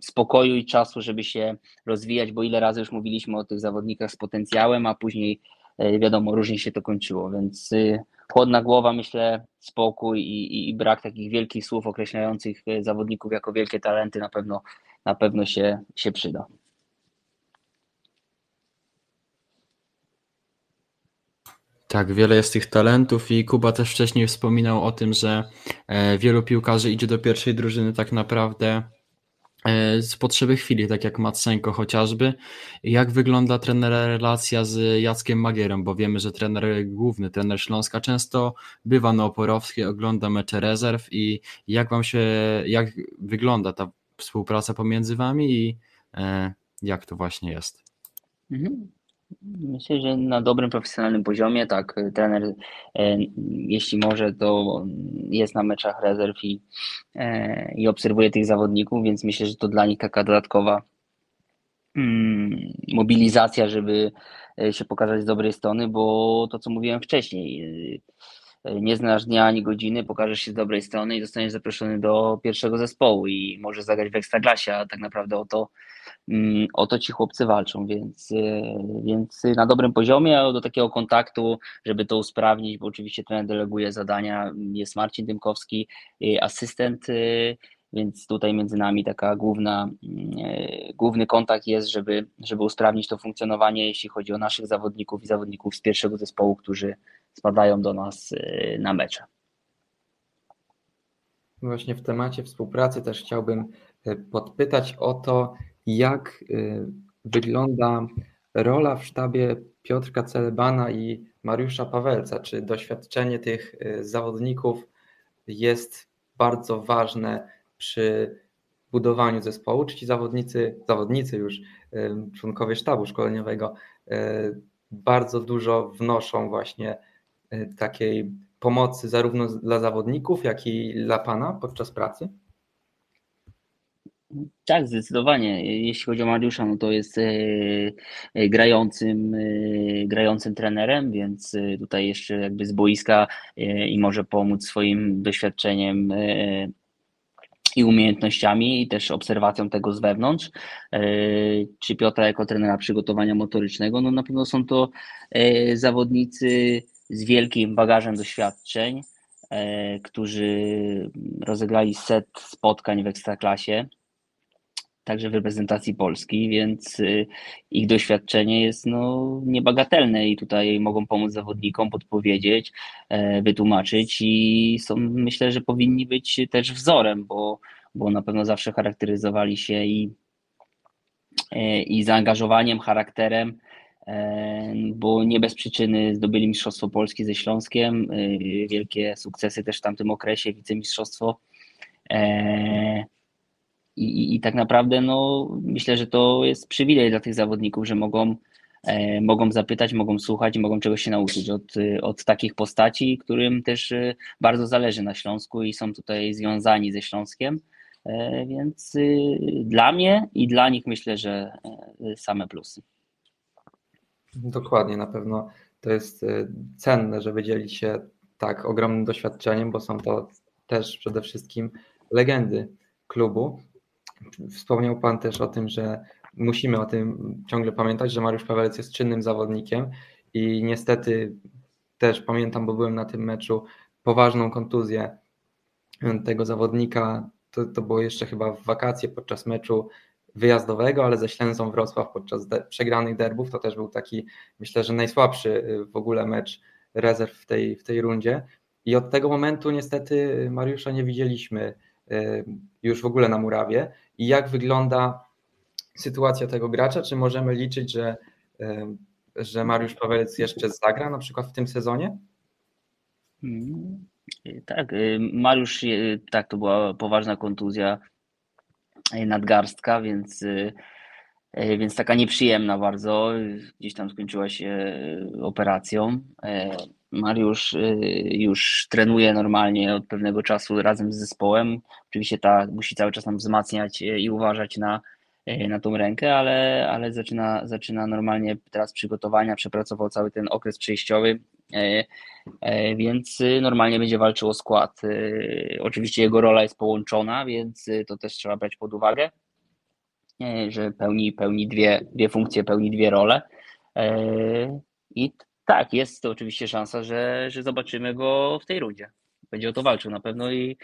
spokoju i czasu, żeby się rozwijać, bo ile razy już mówiliśmy o tych zawodnikach z potencjałem, a później e, wiadomo, różnie się to kończyło, więc y, chłodna głowa, myślę, spokój i, i brak takich wielkich słów określających e, zawodników jako wielkie talenty na pewno, na pewno się, się przyda. Tak, wiele jest tych talentów i Kuba też wcześniej wspominał o tym, że e, wielu piłkarzy idzie do pierwszej drużyny tak naprawdę e, z potrzeby chwili, tak jak Matsenko chociażby. Jak wygląda trenera relacja z Jackiem Magierem, bo wiemy, że trener główny, trener Śląska często bywa na Oporowskiej, ogląda mecze rezerw i jak wam się, jak wygląda ta współpraca pomiędzy wami i e, jak to właśnie jest? Mhm. Myślę, że na dobrym profesjonalnym poziomie, tak, trener e, jeśli może, to jest na meczach rezerw i, e, i obserwuje tych zawodników, więc myślę, że to dla nich taka dodatkowa mm, mobilizacja, żeby e, się pokazać z dobrej strony, bo to co mówiłem wcześniej, nie znasz dnia ani godziny, pokażesz się z dobrej strony i zostaniesz zaproszony do pierwszego zespołu i możesz zagrać w Ekstraklasie, a tak naprawdę o to o to ci chłopcy walczą, więc, e, więc na dobrym poziomie, do takiego kontaktu, żeby to usprawnić, bo oczywiście trener deleguje zadania, jest Marcin Dymkowski, e, asystent, e, więc tutaj między nami taka główna, główny kontakt jest, żeby, żeby usprawnić to funkcjonowanie, jeśli chodzi o naszych zawodników i zawodników z pierwszego zespołu, którzy spadają do nas na mecze. Właśnie w temacie współpracy też chciałbym podpytać o to, jak y, wygląda rola w sztabie Piotrka Celebana i Mariusza Pawelca? Czy doświadczenie tych y, zawodników jest bardzo ważne przy budowaniu zespołu? Czy ci zawodnicy, zawodnicy już, y, członkowie sztabu szkoleniowego, bardzo dużo wnoszą właśnie takiej pomocy zarówno dla zawodników, jak i dla Pana podczas pracy? Tak, zdecydowanie. Jeśli chodzi o Mariusza, no to jest e, e, grającym, e, grającym trenerem, więc tutaj jeszcze jakby z boiska i może pomóc swoim doświadczeniem i umiejętnościami i też obserwacją tego z wewnątrz. Czy Piotra jako trenera przygotowania motorycznego? No na pewno są to zawodnicy z wielkim bagażem doświadczeń, którzy rozegrali set spotkań w Ekstraklasie także w reprezentacji Polski, więc y, ich doświadczenie jest no, niebagatelne i tutaj mogą pomóc zawodnikom, podpowiedzieć, e, wytłumaczyć i są, myślę, że powinni być też wzorem, bo, bo na pewno zawsze charakteryzowali się i, e, i zaangażowaniem, charakterem, e, bo nie bez przyczyny zdobyli Mistrzostwo Polski ze Śląskiem, wielkie sukcesy też w tamtym okresie, wicemistrzostwo i, i, I, tak naprawdę no, myślę, że to jest przywilej dla tych zawodników, że mogą, e, mogą zapytać, mogą słuchać i mogą czegoś się nauczyć od, od takich postaci, którym też e, bardzo zależy na Śląsku i są tutaj związani ze Śląskiem. E, więc e, dla mnie i dla nich myślę, że e, same plusy. Dokładnie, na pewno to jest e, cenne, żeby dzielić się tak ogromnym doświadczeniem, bo są to też przede wszystkim legendy klubu. Wspomniał Pan też o tym, że musimy o tym ciągle pamiętać, że Mariusz Pawelec jest czynnym zawodnikiem i niestety też pamiętam, bo byłem na tym meczu, poważną kontuzję tego zawodnika. To, to było jeszcze chyba w wakacje podczas meczu wyjazdowego, ale ze Ślęzą Wrocław podczas de przegranych derbów. To też był taki, myślę, że najsłabszy w ogóle mecz rezerw w tej, w tej rundzie. I od tego momentu niestety Mariusza nie widzieliśmy y, już w ogóle na murawie i jak wygląda sytuacja tego gracza? Czy możemy liczyć, że, że Mariusz Pawelec jeszcze zagra na przykład w tym sezonie? Hmm, tak, y, Mariusz, y, tak, to była poważna kontuzja y, nadgarstka, więc, więc taka nieprzyjemna bardzo. Gdzieś tam skończyła się operacją. Mariusz już trenuje normalnie od pewnego czasu razem z zespołem. Oczywiście ta musi cały czas nam wzmacniać i uważać na, na tą rękę, ale, ale zaczyna, zaczyna normalnie teraz przygotowania, przepracował cały ten okres przejściowy, więc normalnie będzie walczył o skład. Oczywiście jego rola jest połączona, więc to też trzeba brać pod uwagę, że pełni, pełni dwie, dwie funkcje, pełni dwie role. I tak, jest to oczywiście szansa, że, że zobaczymy go w tej rundzie. Będzie o to walczył na pewno i,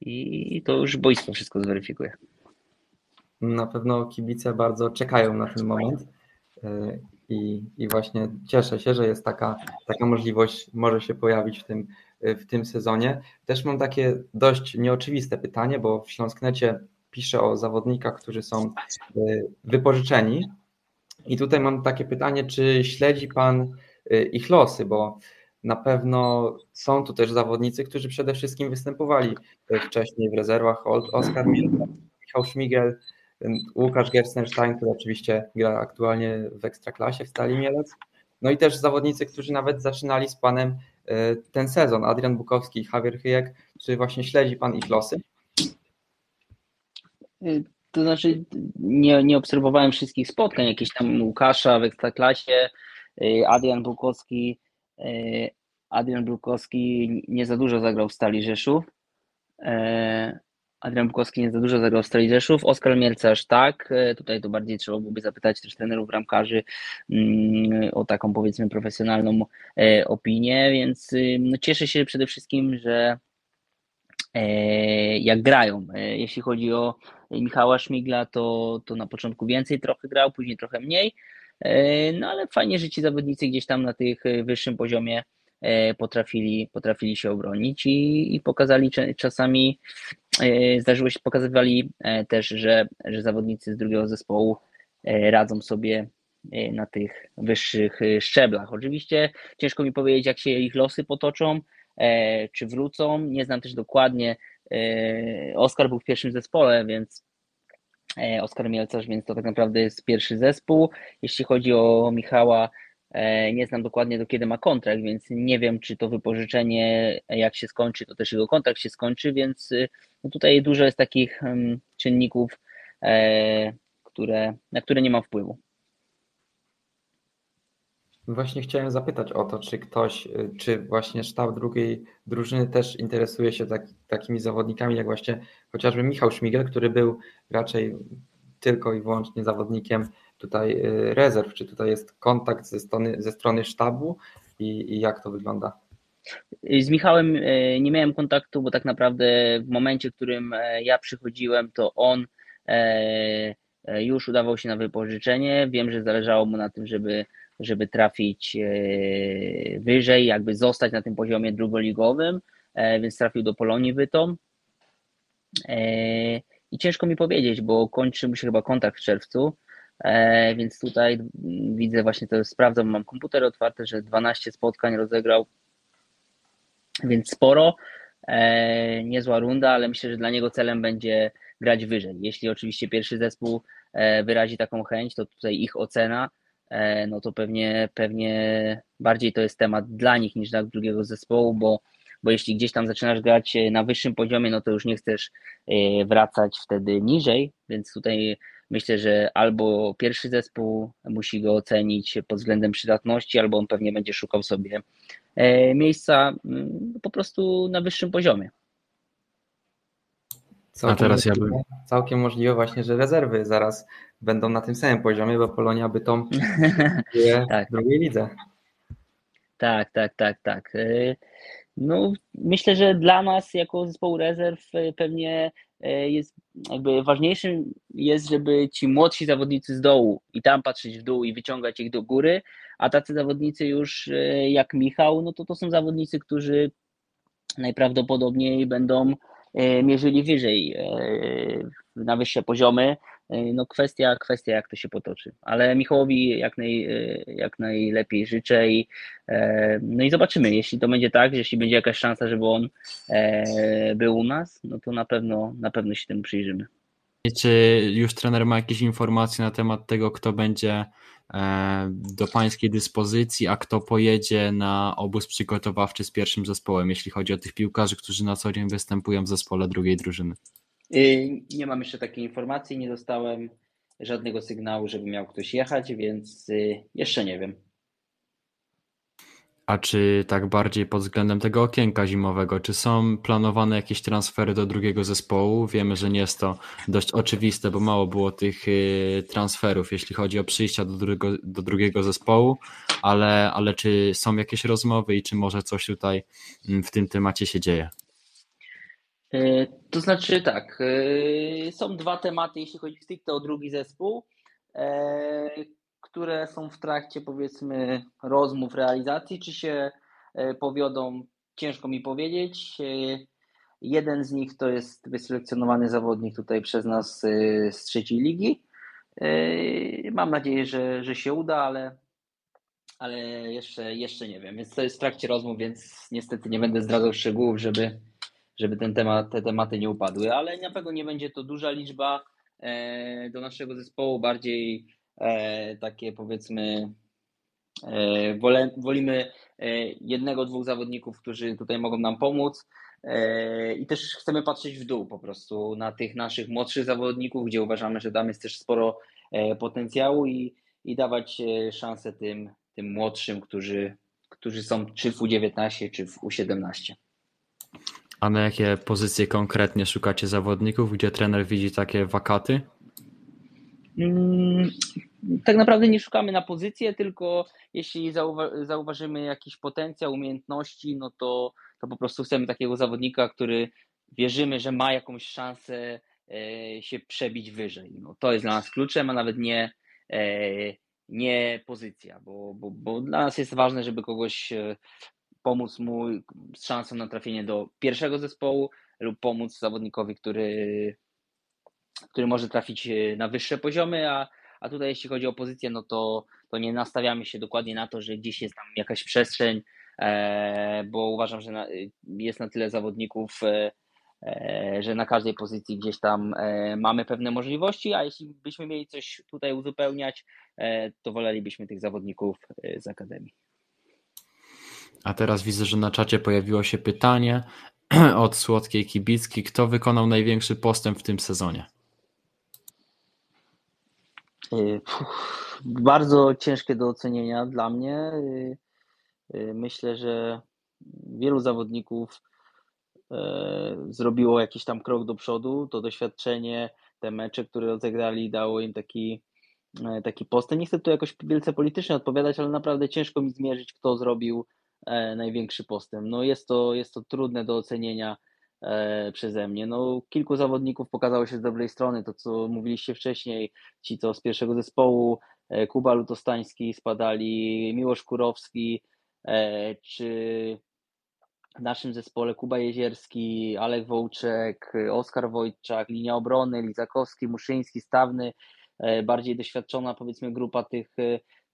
i to już boisko wszystko zweryfikuje. Na pewno kibice bardzo czekają na ten moment. i, i właśnie cieszę się, że jest taka, taka możliwość, może się pojawić w tym, w tym sezonie. Też mam takie dość nieoczywiste pytanie, bo w Śląsknecie piszę o zawodnikach, którzy są wypożyczeni i tutaj mam takie pytanie, czy śledzi Pan ich losy, bo na pewno są tu też zawodnicy, którzy przede wszystkim występowali wcześniej w rezerwach. Oskar Michał Szmigel, Łukasz Gerstenstein, który oczywiście gra aktualnie w Ekstraklasie w Stali Mielec. No i też zawodnicy, którzy nawet zaczynali z Panem e, ten sezon. Adrian Bukowski Javier Hyjek. Czy właśnie śledzi Pan ich losy? To znaczy, nie, nie obserwowałem wszystkich spotkań, jakieś tam Łukasza w Ekstraklasie, Adrian Bukowski E, Adrian Brukowski nie za dużo zagrał w Stali Rzeszów. E, Adrian Bukowski nie za dużo zagrał w Stali Rzeszów. Oskar Mielcarz tak. E, tutaj to bardziej trzeba byłoby zapytać też trenerów ramkarzy mm, o taką powiedzmy profesjonalną opinię, więc no, cieszę się przede wszystkim, że jak grają. Jeśli chodzi o Michała Szmigla, to, to na początku więcej trochę grał, później trochę mniej. E, no ale fajnie, że ci zawodnicy gdzieś tam na tych e, wyższym poziomie e, potrafili, potrafili się obronić i, i pokazali czasami, zdarzyło się, pokazywali też, że, że zawodnicy z drugiego zespołu radzą sobie na tych wyższych szczeblach. Oczywiście ciężko mi powiedzieć, jak się ich losy potoczą, czy wrócą. Nie znam też dokładnie. Oskar był w pierwszym zespole, więc Oskar Mielcarz, więc to tak naprawdę jest pierwszy zespół. Jeśli chodzi o Michała, e, nie znam dokładnie do kiedy ma kontrakt, więc nie wiem, czy to wypożyczenie, jak się skończy, to też jego kontrakt się skończy, więc y, no tutaj dużo jest takich czynników, e, które, na które nie mam wpływu. Właśnie chciałem zapytać o to, czy ktoś, y, czy właśnie sztab drugiej drużyny też interesuje się tak, takimi zawodnikami, jak właśnie chociażby Michał Szmigel, który był raczej tylko i wyłącznie zawodnikiem tutaj y, rezerw. Czy tutaj jest kontakt ze strony, ze strony sztabu i, i jak to wygląda? Z Michałem y, nie miałem kontaktu, bo tak naprawdę w momencie, w którym ja przychodziłem, to on już udawał się na wypożyczenie. Wiem, że zależało mu na tym, żeby żeby trafić e, wyżej, jakby zostać na tym poziomie drugoligowym, e, więc trafił do Polonii Bytom. E, I ciężko mi powiedzieć, bo kończy mu się chyba kontakt w czerwcu, więc tutaj widzę właśnie to, sprawdzam, mam komputer otwarty, że 12 spotkań rozegrał, więc sporo. Niezła runda, ale myślę, że dla niego celem będzie grać wyżej. Jeśli oczywiście pierwszy zespół wyrazi taką chęć, to tutaj ich ocena no to pewnie, pewnie bardziej to jest temat dla nich niż dla drugiego zespołu, bo, bo jeśli gdzieś tam zaczynasz grać e, na wyższym poziomie, no to już nie chcesz e, wracać wtedy niżej, więc tutaj myślę, że albo pierwszy zespół musi go ocenić pod względem przydatności, albo on pewnie będzie szukał sobie miejsca mm, po prostu na wyższym poziomie. Całkiem A teraz ja bym. Całkiem możliwe właśnie, że rezerwy zaraz będą na tym samym poziomie, bo Polonia by tą tak. w drugiej lidze. Tak, tak, tak, tak. Y, no, myślę, że dla nas jako zespołu rezerw y, pewnie y, jest jakby ważniejszym jest, żeby ci młodsi zawodnicy z dołu i tam patrzeć w dół i wyciągać ich do góry, a tacy zawodnicy już jak Michał, no to to są zawodnicy, którzy najprawdopodobniej będą mierzyli wyżej, e, na wyższe poziomy. E, no kwestia, kwestia jak to się potoczy. Ale Michałowi jak, naj, jak najlepiej życzę i, no i zobaczymy. Jeśli to będzie tak, jeśli będzie jakaś szansa, żeby on był u nas, no to na pewno, na pewno się temu przyjrzymy. Czy już trener ma jakieś informacje na temat tego, kto będzie E, do pańskiej dyspozycji, a kto pojedzie na obóz przygotowawczy z pierwszym zespołem, jeśli chodzi o tych piłkarzy, którzy na co dzień występują w zespole drugiej drużyny? Nie mam jeszcze takiej informacji, nie dostałem żadnego sygnału, żeby miał ktoś jechać, więc y, jeszcze nie wiem. A czy tak bardziej pod względem tego okienka zimowego, czy są planowane jakieś transfery do drugiego zespołu? Wiemy, że nie jest to dość oczywiste, bo mało było tych y, transferów, jeśli chodzi o przyjścia do drugiego, do drugiego zespołu, ale, ale czy są jakieś rozmowy i czy może coś tutaj mm, w tym temacie się dzieje? Y, to znaczy tak, y, są dwa tematy, jeśli chodzi stricte o drugi zespół które są w trakcie powiedzmy rozmów, realizacji, czy się e, powiodą, ciężko mi powiedzieć. E, jeden z nich to jest wyselekcjonowany zawodnik tutaj przez nas e, z trzeciej ligi. Mam nadzieję, że, że się uda, ale, ale jeszcze, jeszcze nie wiem. Więc to jest w trakcie rozmów, więc niestety nie będę zdradzał szczegółów, żeby, żeby ten temat, te tematy nie upadły, ale na pewno nie będzie to duża liczba do naszego zespołu, bardziej takie powiedzmy e, wolimy e, jednego, dwóch zawodników, którzy tutaj mogą nam pomóc i też chcemy patrzeć w dół po prostu na tych naszych młodszych zawodników, gdzie uważamy, że tam jest też sporo potencjału i, i dawać szansę tym, tym młodszym, którzy, którzy są czy w U19, czy w U17. A na jakie pozycje konkretnie szukacie zawodników, gdzie trener widzi takie wakaty? Mm, tak naprawdę nie szukamy na pozycję, tylko jeśli zauwa zauważymy jakiś potencjał, umiejętności, no to, to po prostu chcemy takiego zawodnika, który wierzymy, że ma jakąś szansę e, się przebić wyżej. No, to jest dla nas kluczem, a nawet nie, e, nie pozycja, bo, bo, bo dla nas jest ważne, żeby kogoś e, pomóc mu z szansą na trafienie do pierwszego zespołu lub pomóc zawodnikowi, który, który może trafić na wyższe poziomy, a a tutaj jeśli chodzi o pozycję, no to, to nie nastawiamy się dokładnie na to, że gdzieś jest tam jakaś przestrzeń, e, bo uważam, że jest na tyle zawodników, e, e, że na każdej pozycji gdzieś tam mamy pewne możliwości, a jeśli byśmy mieli coś tutaj uzupełniać, to wolelibyśmy tych zawodników z Akademii. A teraz widzę, że na czacie pojawiło się pytanie od Słodkiej Kibicki. Kto wykonał największy postęp w tym sezonie? Y, bardzo ciężkie do ocenienia dla mnie. Y, y, myślę, że wielu zawodników zrobiło jakiś tam krok do przodu. To doświadczenie, te mecze, które rozegrali, dało im taki, taki postęp. Nie chcę tu jakoś wielce politycznie odpowiadać, ale naprawdę ciężko mi zmierzyć, kto zrobił największy postęp. No jest to, jest to trudne do ocenienia E, przeze mnie. No, kilku zawodników pokazało się z dobrej strony, to co mówiliście wcześniej, ci co z pierwszego zespołu, e, Kuba Lutostański spadali, Miłosz Kurowski, e, czy w naszym zespole Kuba Jezierski, Alek Wołczek, Oskar Wojczak, linia obrony, Lizakowski, Muszyński, Stawny, bardziej doświadczona powiedzmy grupa tych,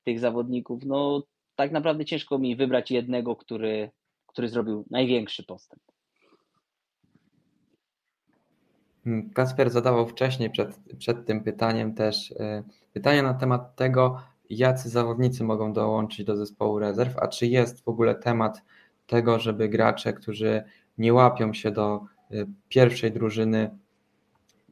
tych zawodników. No tak naprawdę ciężko mi wybrać jednego, który, który zrobił największy postęp. Hmm, Kasper zadawał wcześniej przed, przed tym pytaniem też e, pytanie na temat tego, jacy zawodnicy mogą dołączyć do zespołu rezerw, a czy jest w ogóle temat tego, żeby gracze, którzy nie łapią się do e, pierwszej drużyny,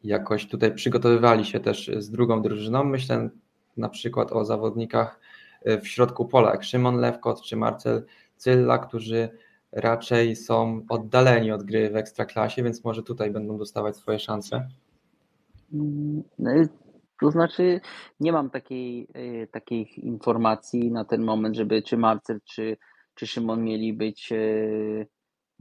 jakoś tutaj przygotowywali się też z drugą drużyną. Myślę na przykład o zawodnikach e, w środku pola, jak Szymon Lewkot czy Marcel Cylla, którzy raczej są oddaleni od gry w ekstraklasie, więc może tutaj będą dostawać swoje szanse? No, to znaczy, nie mam takiej, y, takiej informacji na ten moment, żeby czy Marcel, czy, czy Szymon mieli być, y,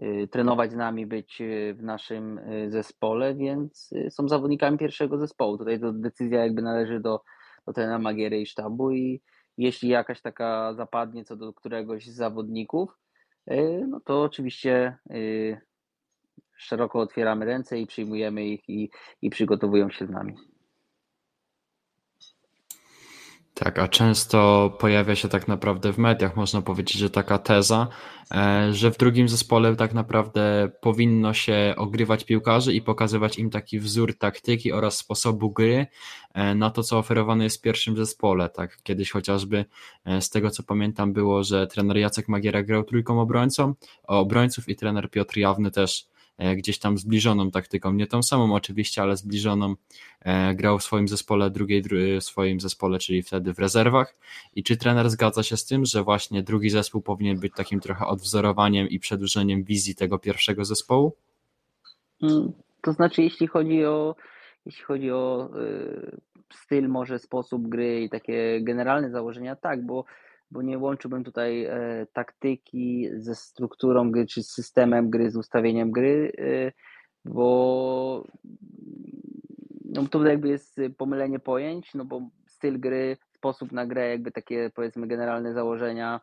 y, trenować z nami, być w naszym zespole, więc są zawodnikami pierwszego zespołu. Tutaj to decyzja jakby należy do, do trenera Magiery i sztabu i jeśli jakaś taka zapadnie co do któregoś z zawodników, no to oczywiście e, szeroko otwieramy ręce i przyjmujemy ich i, i przygotowują się z nami. Tak, a często pojawia się tak naprawdę w mediach, można powiedzieć, że taka teza, e, że w drugim zespole tak naprawdę powinno się ogrywać piłkarzy i pokazywać im taki wzór taktyki oraz sposobu gry e, na to, co oferowane jest w pierwszym zespole. Tak, kiedyś chociażby e, z tego co pamiętam było, że trener Jacek Magiera grał trójką obrońcą, obrońców i trener Piotr Jawny też gdzieś tam zbliżoną taktyką, nie tą samą oczywiście, ale zbliżoną, e, grał w swoim zespole, drugiej w swoim zespole, czyli wtedy w rezerwach. I czy trener zgadza się z tym, że właśnie drugi zespół powinien być takim trochę odwzorowaniem i przedłużeniem wizji tego pierwszego zespołu? Mm, to znaczy, jeśli chodzi o jeśli chodzi o y, styl, może sposób gry i takie generalne założenia, tak, bo bo nie łączyłbym tutaj e, taktyki ze strukturą gry, czy z systemem gry, z ustawieniem gry, e, bo no to jakby jest pomylenie pojęć, no bo styl gry sposób na grę, jakby takie powiedzmy generalne założenia,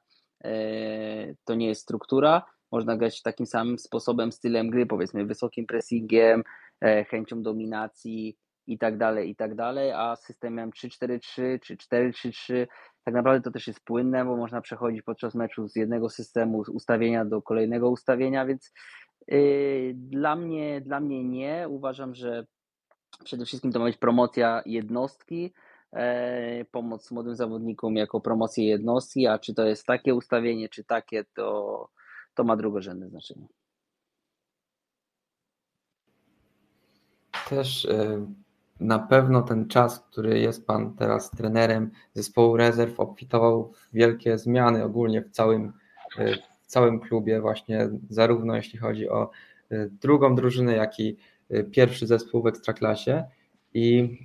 to nie jest struktura. Można grać takim samym sposobem, stylem gry, powiedzmy wysokim pressingiem, chęcią dominacji i tak dalej, i tak dalej, a systemem 3-4-3 czy 4-3-3 tak naprawdę to też jest płynne, bo można przechodzić podczas meczu z jednego systemu ustawienia do kolejnego ustawienia, więc yy, dla mnie, dla mnie nie. Uważam, że przede wszystkim to ma być promocja jednostki, e, pomoc młodym zawodnikom jako promocję jednostki, a czy to jest takie ustawienie, czy takie, to, to ma drugorzędne znaczenie. Też y, na pewno ten czas, który jest Pan teraz trenerem zespołu rezerw, obfitował w wielkie zmiany ogólnie w całym, y, w całym klubie, właśnie zarówno jeśli chodzi o y, drugą drużynę, jak i pierwszy zespół w ekstraklasie. I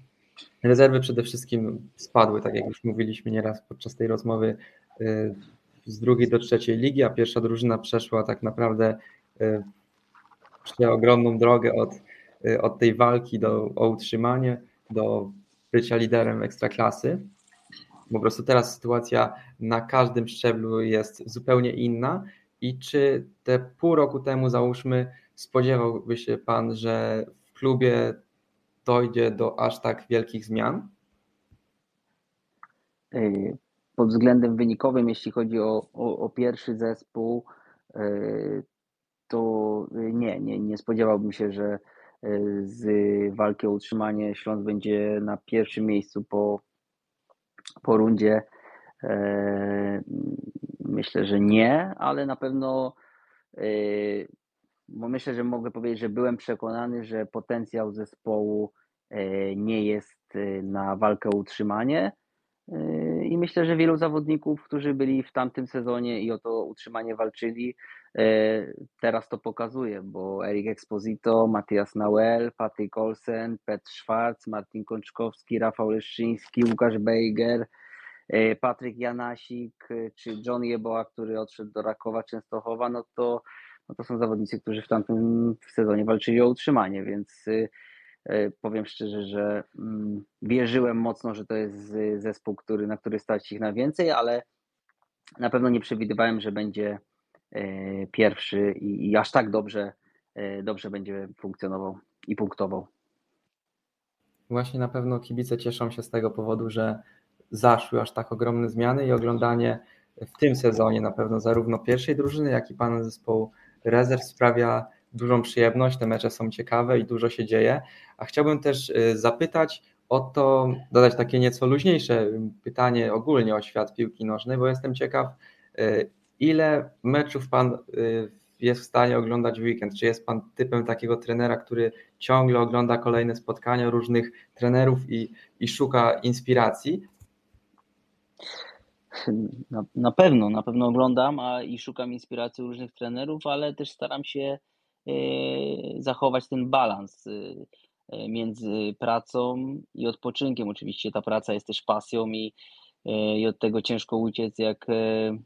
rezerwy przede wszystkim spadły, tak jak już mówiliśmy nieraz podczas tej rozmowy, z drugiej do trzeciej ligi, a pierwsza drużyna przeszła tak naprawdę ogromną drogę od od tej walki do, o utrzymanie, do bycia liderem ekstraklasy. Po prostu teraz sytuacja na każdym szczeblu jest zupełnie inna. I czy te pół roku temu, załóżmy, spodziewałby się Pan, że w klubie dojdzie do aż tak wielkich zmian? Y, pod względem wynikowym, jeśli chodzi o, o, o pierwszy zespół, y, to nie, nie, nie spodziewałbym się, że z walki o utrzymanie Śląsk będzie na pierwszym miejscu po, po rundzie. E, myślę, że nie, ale na pewno e, bo myślę, że mogę powiedzieć, że byłem przekonany, że potencjał zespołu e, nie jest na walkę o utrzymanie. I myślę, że wielu zawodników, którzy byli w tamtym sezonie i o to utrzymanie walczyli, E, teraz to pokazuje, bo Erik Exposito, Matias Nauel, Patryk Olsen, Petr Schwarz, Martin Kączkowski, Rafał Leszczyński, Łukasz Bejger, e, Patryk Janasik e, czy John Jeboa, który odszedł do Rakowa Częstochowa, no to, no to są zawodnicy, którzy w tamtym sezonie walczyli o utrzymanie, więc powiem szczerze, że mm, wierzyłem mocno, że to jest zespół, który, na który stać ich na więcej, ale na pewno nie przewidywałem, że będzie E, pierwszy i, i aż tak dobrze, e, dobrze będzie funkcjonował i punktował. Właśnie na pewno kibice cieszą się z tego powodu, że zaszły aż tak ogromne zmiany i oglądanie w tym sezonie na pewno zarówno pierwszej drużyny, jak i pana zespołu rezerw sprawia dużą przyjemność. Te mecze są ciekawe i dużo się dzieje. A chciałbym też e, zapytać o to, dodać takie nieco luźniejsze pytanie ogólnie o świat piłki nożnej, bo jestem ciekaw, Ile meczów Pan y, jest w stanie oglądać w weekend? Czy jest Pan typem takiego trenera, który ciągle ogląda kolejne spotkania różnych trenerów i, i szuka inspiracji? Na, na pewno, na pewno oglądam a i szukam inspiracji różnych trenerów, ale też staram się y, zachować ten balans y, między pracą i odpoczynkiem. Oczywiście ta praca jest też pasją i E, i od tego ciężko uciec, jak e,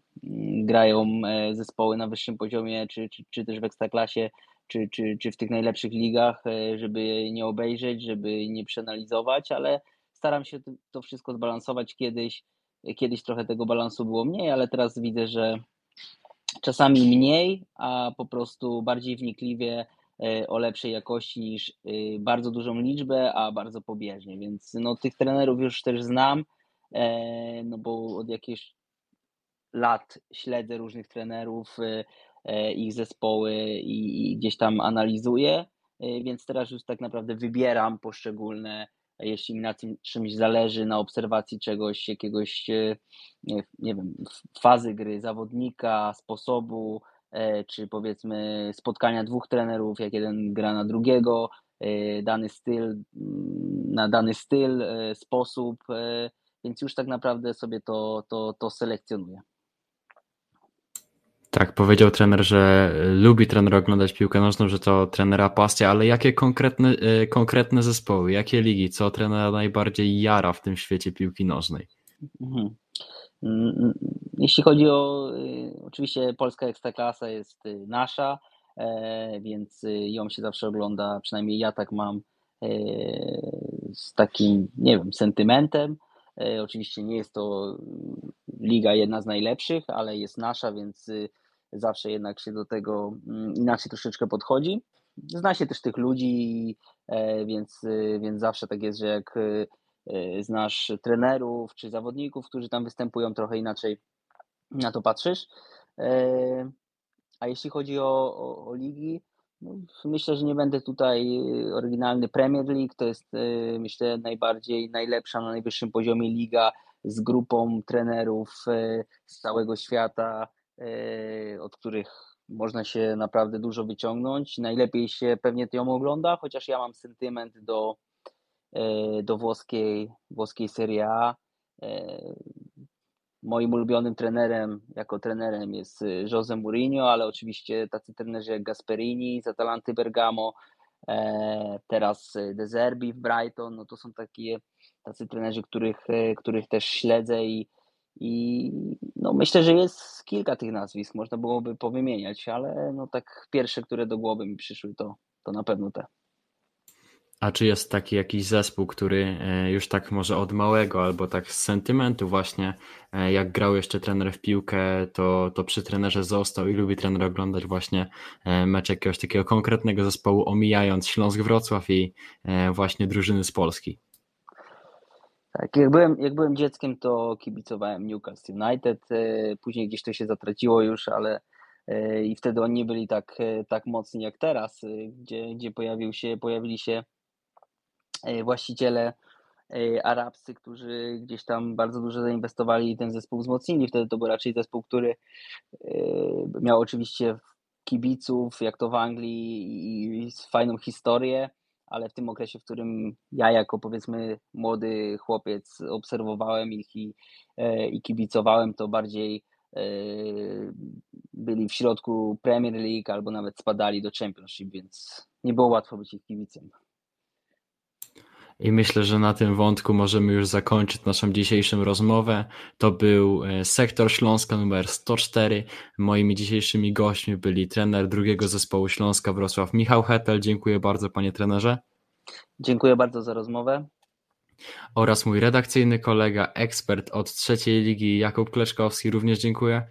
grają e, zespoły na wyższym poziomie, czy, czy, czy też w ekstraklasie, czy, czy, czy w tych najlepszych ligach, żeby nie obejrzeć, żeby nie przeanalizować, ale staram się to wszystko zbalansować kiedyś. Kiedyś trochę tego balansu było mniej, ale teraz widzę, że czasami mniej, a po prostu bardziej wnikliwie o lepszej jakości niż bardzo dużą liczbę, a bardzo pobieżnie. Więc no, tych trenerów już też znam E, no bo od jakichś lat śledzę różnych trenerów, e, e, ich zespoły i gdzieś tam analizuję, więc teraz już tak naprawdę wybieram poszczególne, jeśli mi na czymś zależy, na obserwacji czegoś, jakiegoś, nie, nie wiem, fazy gry zawodnika, sposobu, czy powiedzmy spotkania dwóch trenerów, jak jeden gra na drugiego, dany styl, mm, na dany styl, sposób, więc już tak naprawdę sobie to, to, to selekcjonuję. Tak, powiedział trener, że lubi trener oglądać piłkę nożną, że to trenera pasja, ale jakie konkretne, e, konkretne zespoły, jakie ligi, co trenera najbardziej jara w tym świecie piłki nożnej? Mhm. Mm, jeśli chodzi o, y, oczywiście polska ekstraklasa jest nasza, e, więc ją się zawsze ogląda, przynajmniej ja tak mam e, z takim, nie wiem, sentymentem. E, oczywiście nie jest to liga jedna z najlepszych, ale jest nasza, więc y, zawsze jednak się do tego mm, inaczej troszeczkę podchodzi. Zna się też tych ludzi, e, więc, y, więc zawsze tak jest, że jak y, znasz trenerów czy zawodników, którzy tam występują, trochę inaczej na to patrzysz. A jeśli chodzi o, o, o ligi, myślę, że nie będę tutaj y, oryginalny Premier League. To jest, y, myślę, najbardziej najlepsza na najwyższym poziomie liga z grupą trenerów y, z całego świata, od których można się naprawdę dużo wyciągnąć. Najlepiej się pewnie ją ogląda, chociaż ja mam sentyment do, do włoskiej, włoskiej Serie A. Moim ulubionym trenerem, jako trenerem jest y, Jose Mourinho, ale oczywiście tacy trenerzy jak Gasperini z Atalanty Bergamo, e, teraz y, De Zerbi w Brighton, no to są takie tacy trenerzy, których, y, których też śledzę i, i no myślę, że jest kilka tych nazwisk, można byłoby powymieniać, ale no tak pierwsze, które do głowy mi przyszły, to, to na pewno te. A czy jest taki jakiś zespół, który e, już tak może od małego, albo tak z sentymentu właśnie, e, jak grał jeszcze trener w piłkę, to, to przy trenerze został i lubi trener oglądać właśnie e, mecz jakiegoś takiego konkretnego zespołu, omijając Śląsk Wrocław i właśnie drużyny z Polski? Tak, jak byłem, jak byłem dzieckiem, to kibicowałem Newcastle United, później gdzieś to się zatraciło już, ale i wtedy oni nie byli tak, tak mocni jak teraz, gdzie, gdzie pojawił się, pojawili się właściciele e, arabscy, którzy gdzieś tam bardzo dużo zainwestowali i ten zespół wzmocnili. Wtedy to był raczej zespół, który e, miał oczywiście kibiców, jak to w Anglii, i fajną historię, ale w tym okresie, w którym ja jako powiedzmy młody chłopiec obserwowałem ich i, i kibicowałem, to bardziej byli w środku Premier League albo nawet spadali do Championship, więc nie było łatwo być ich kibicem. I myślę, że na tym wątku możemy już zakończyć naszą dzisiejszą rozmowę. To był e, sektor Śląska numer 104. Moimi dzisiejszymi gośćmi byli trener drugiego zespołu Śląska Wrocław Michał Hetel. Dziękuję bardzo panie trenerze. Dziękuję bardzo za rozmowę. Oraz mój redakcyjny kolega, ekspert od trzeciej ligi Jakub Kleczkowski. Również dziękuję.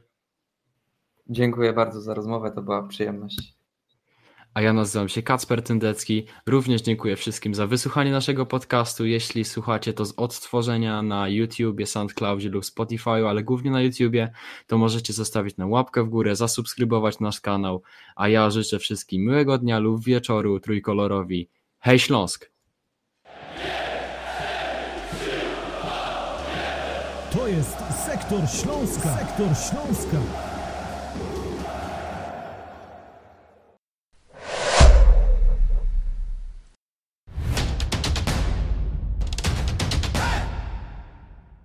Dziękuję bardzo za rozmowę, to była przyjemność a ja nazywam się Kacper Tyndecki. Również dziękuję wszystkim za wysłuchanie naszego podcastu. Jeśli słuchacie to z odtworzenia na YouTubie, SoundCloudzie lub Spotify, ale głównie na YouTubie, to możecie zostawić na łapkę w górę, zasubskrybować nasz kanał, a ja życzę wszystkim miłego dnia lub wieczoru trójkolorowi. Hej Śląsk! To jest Sektor Śląska. Sektor Śląska.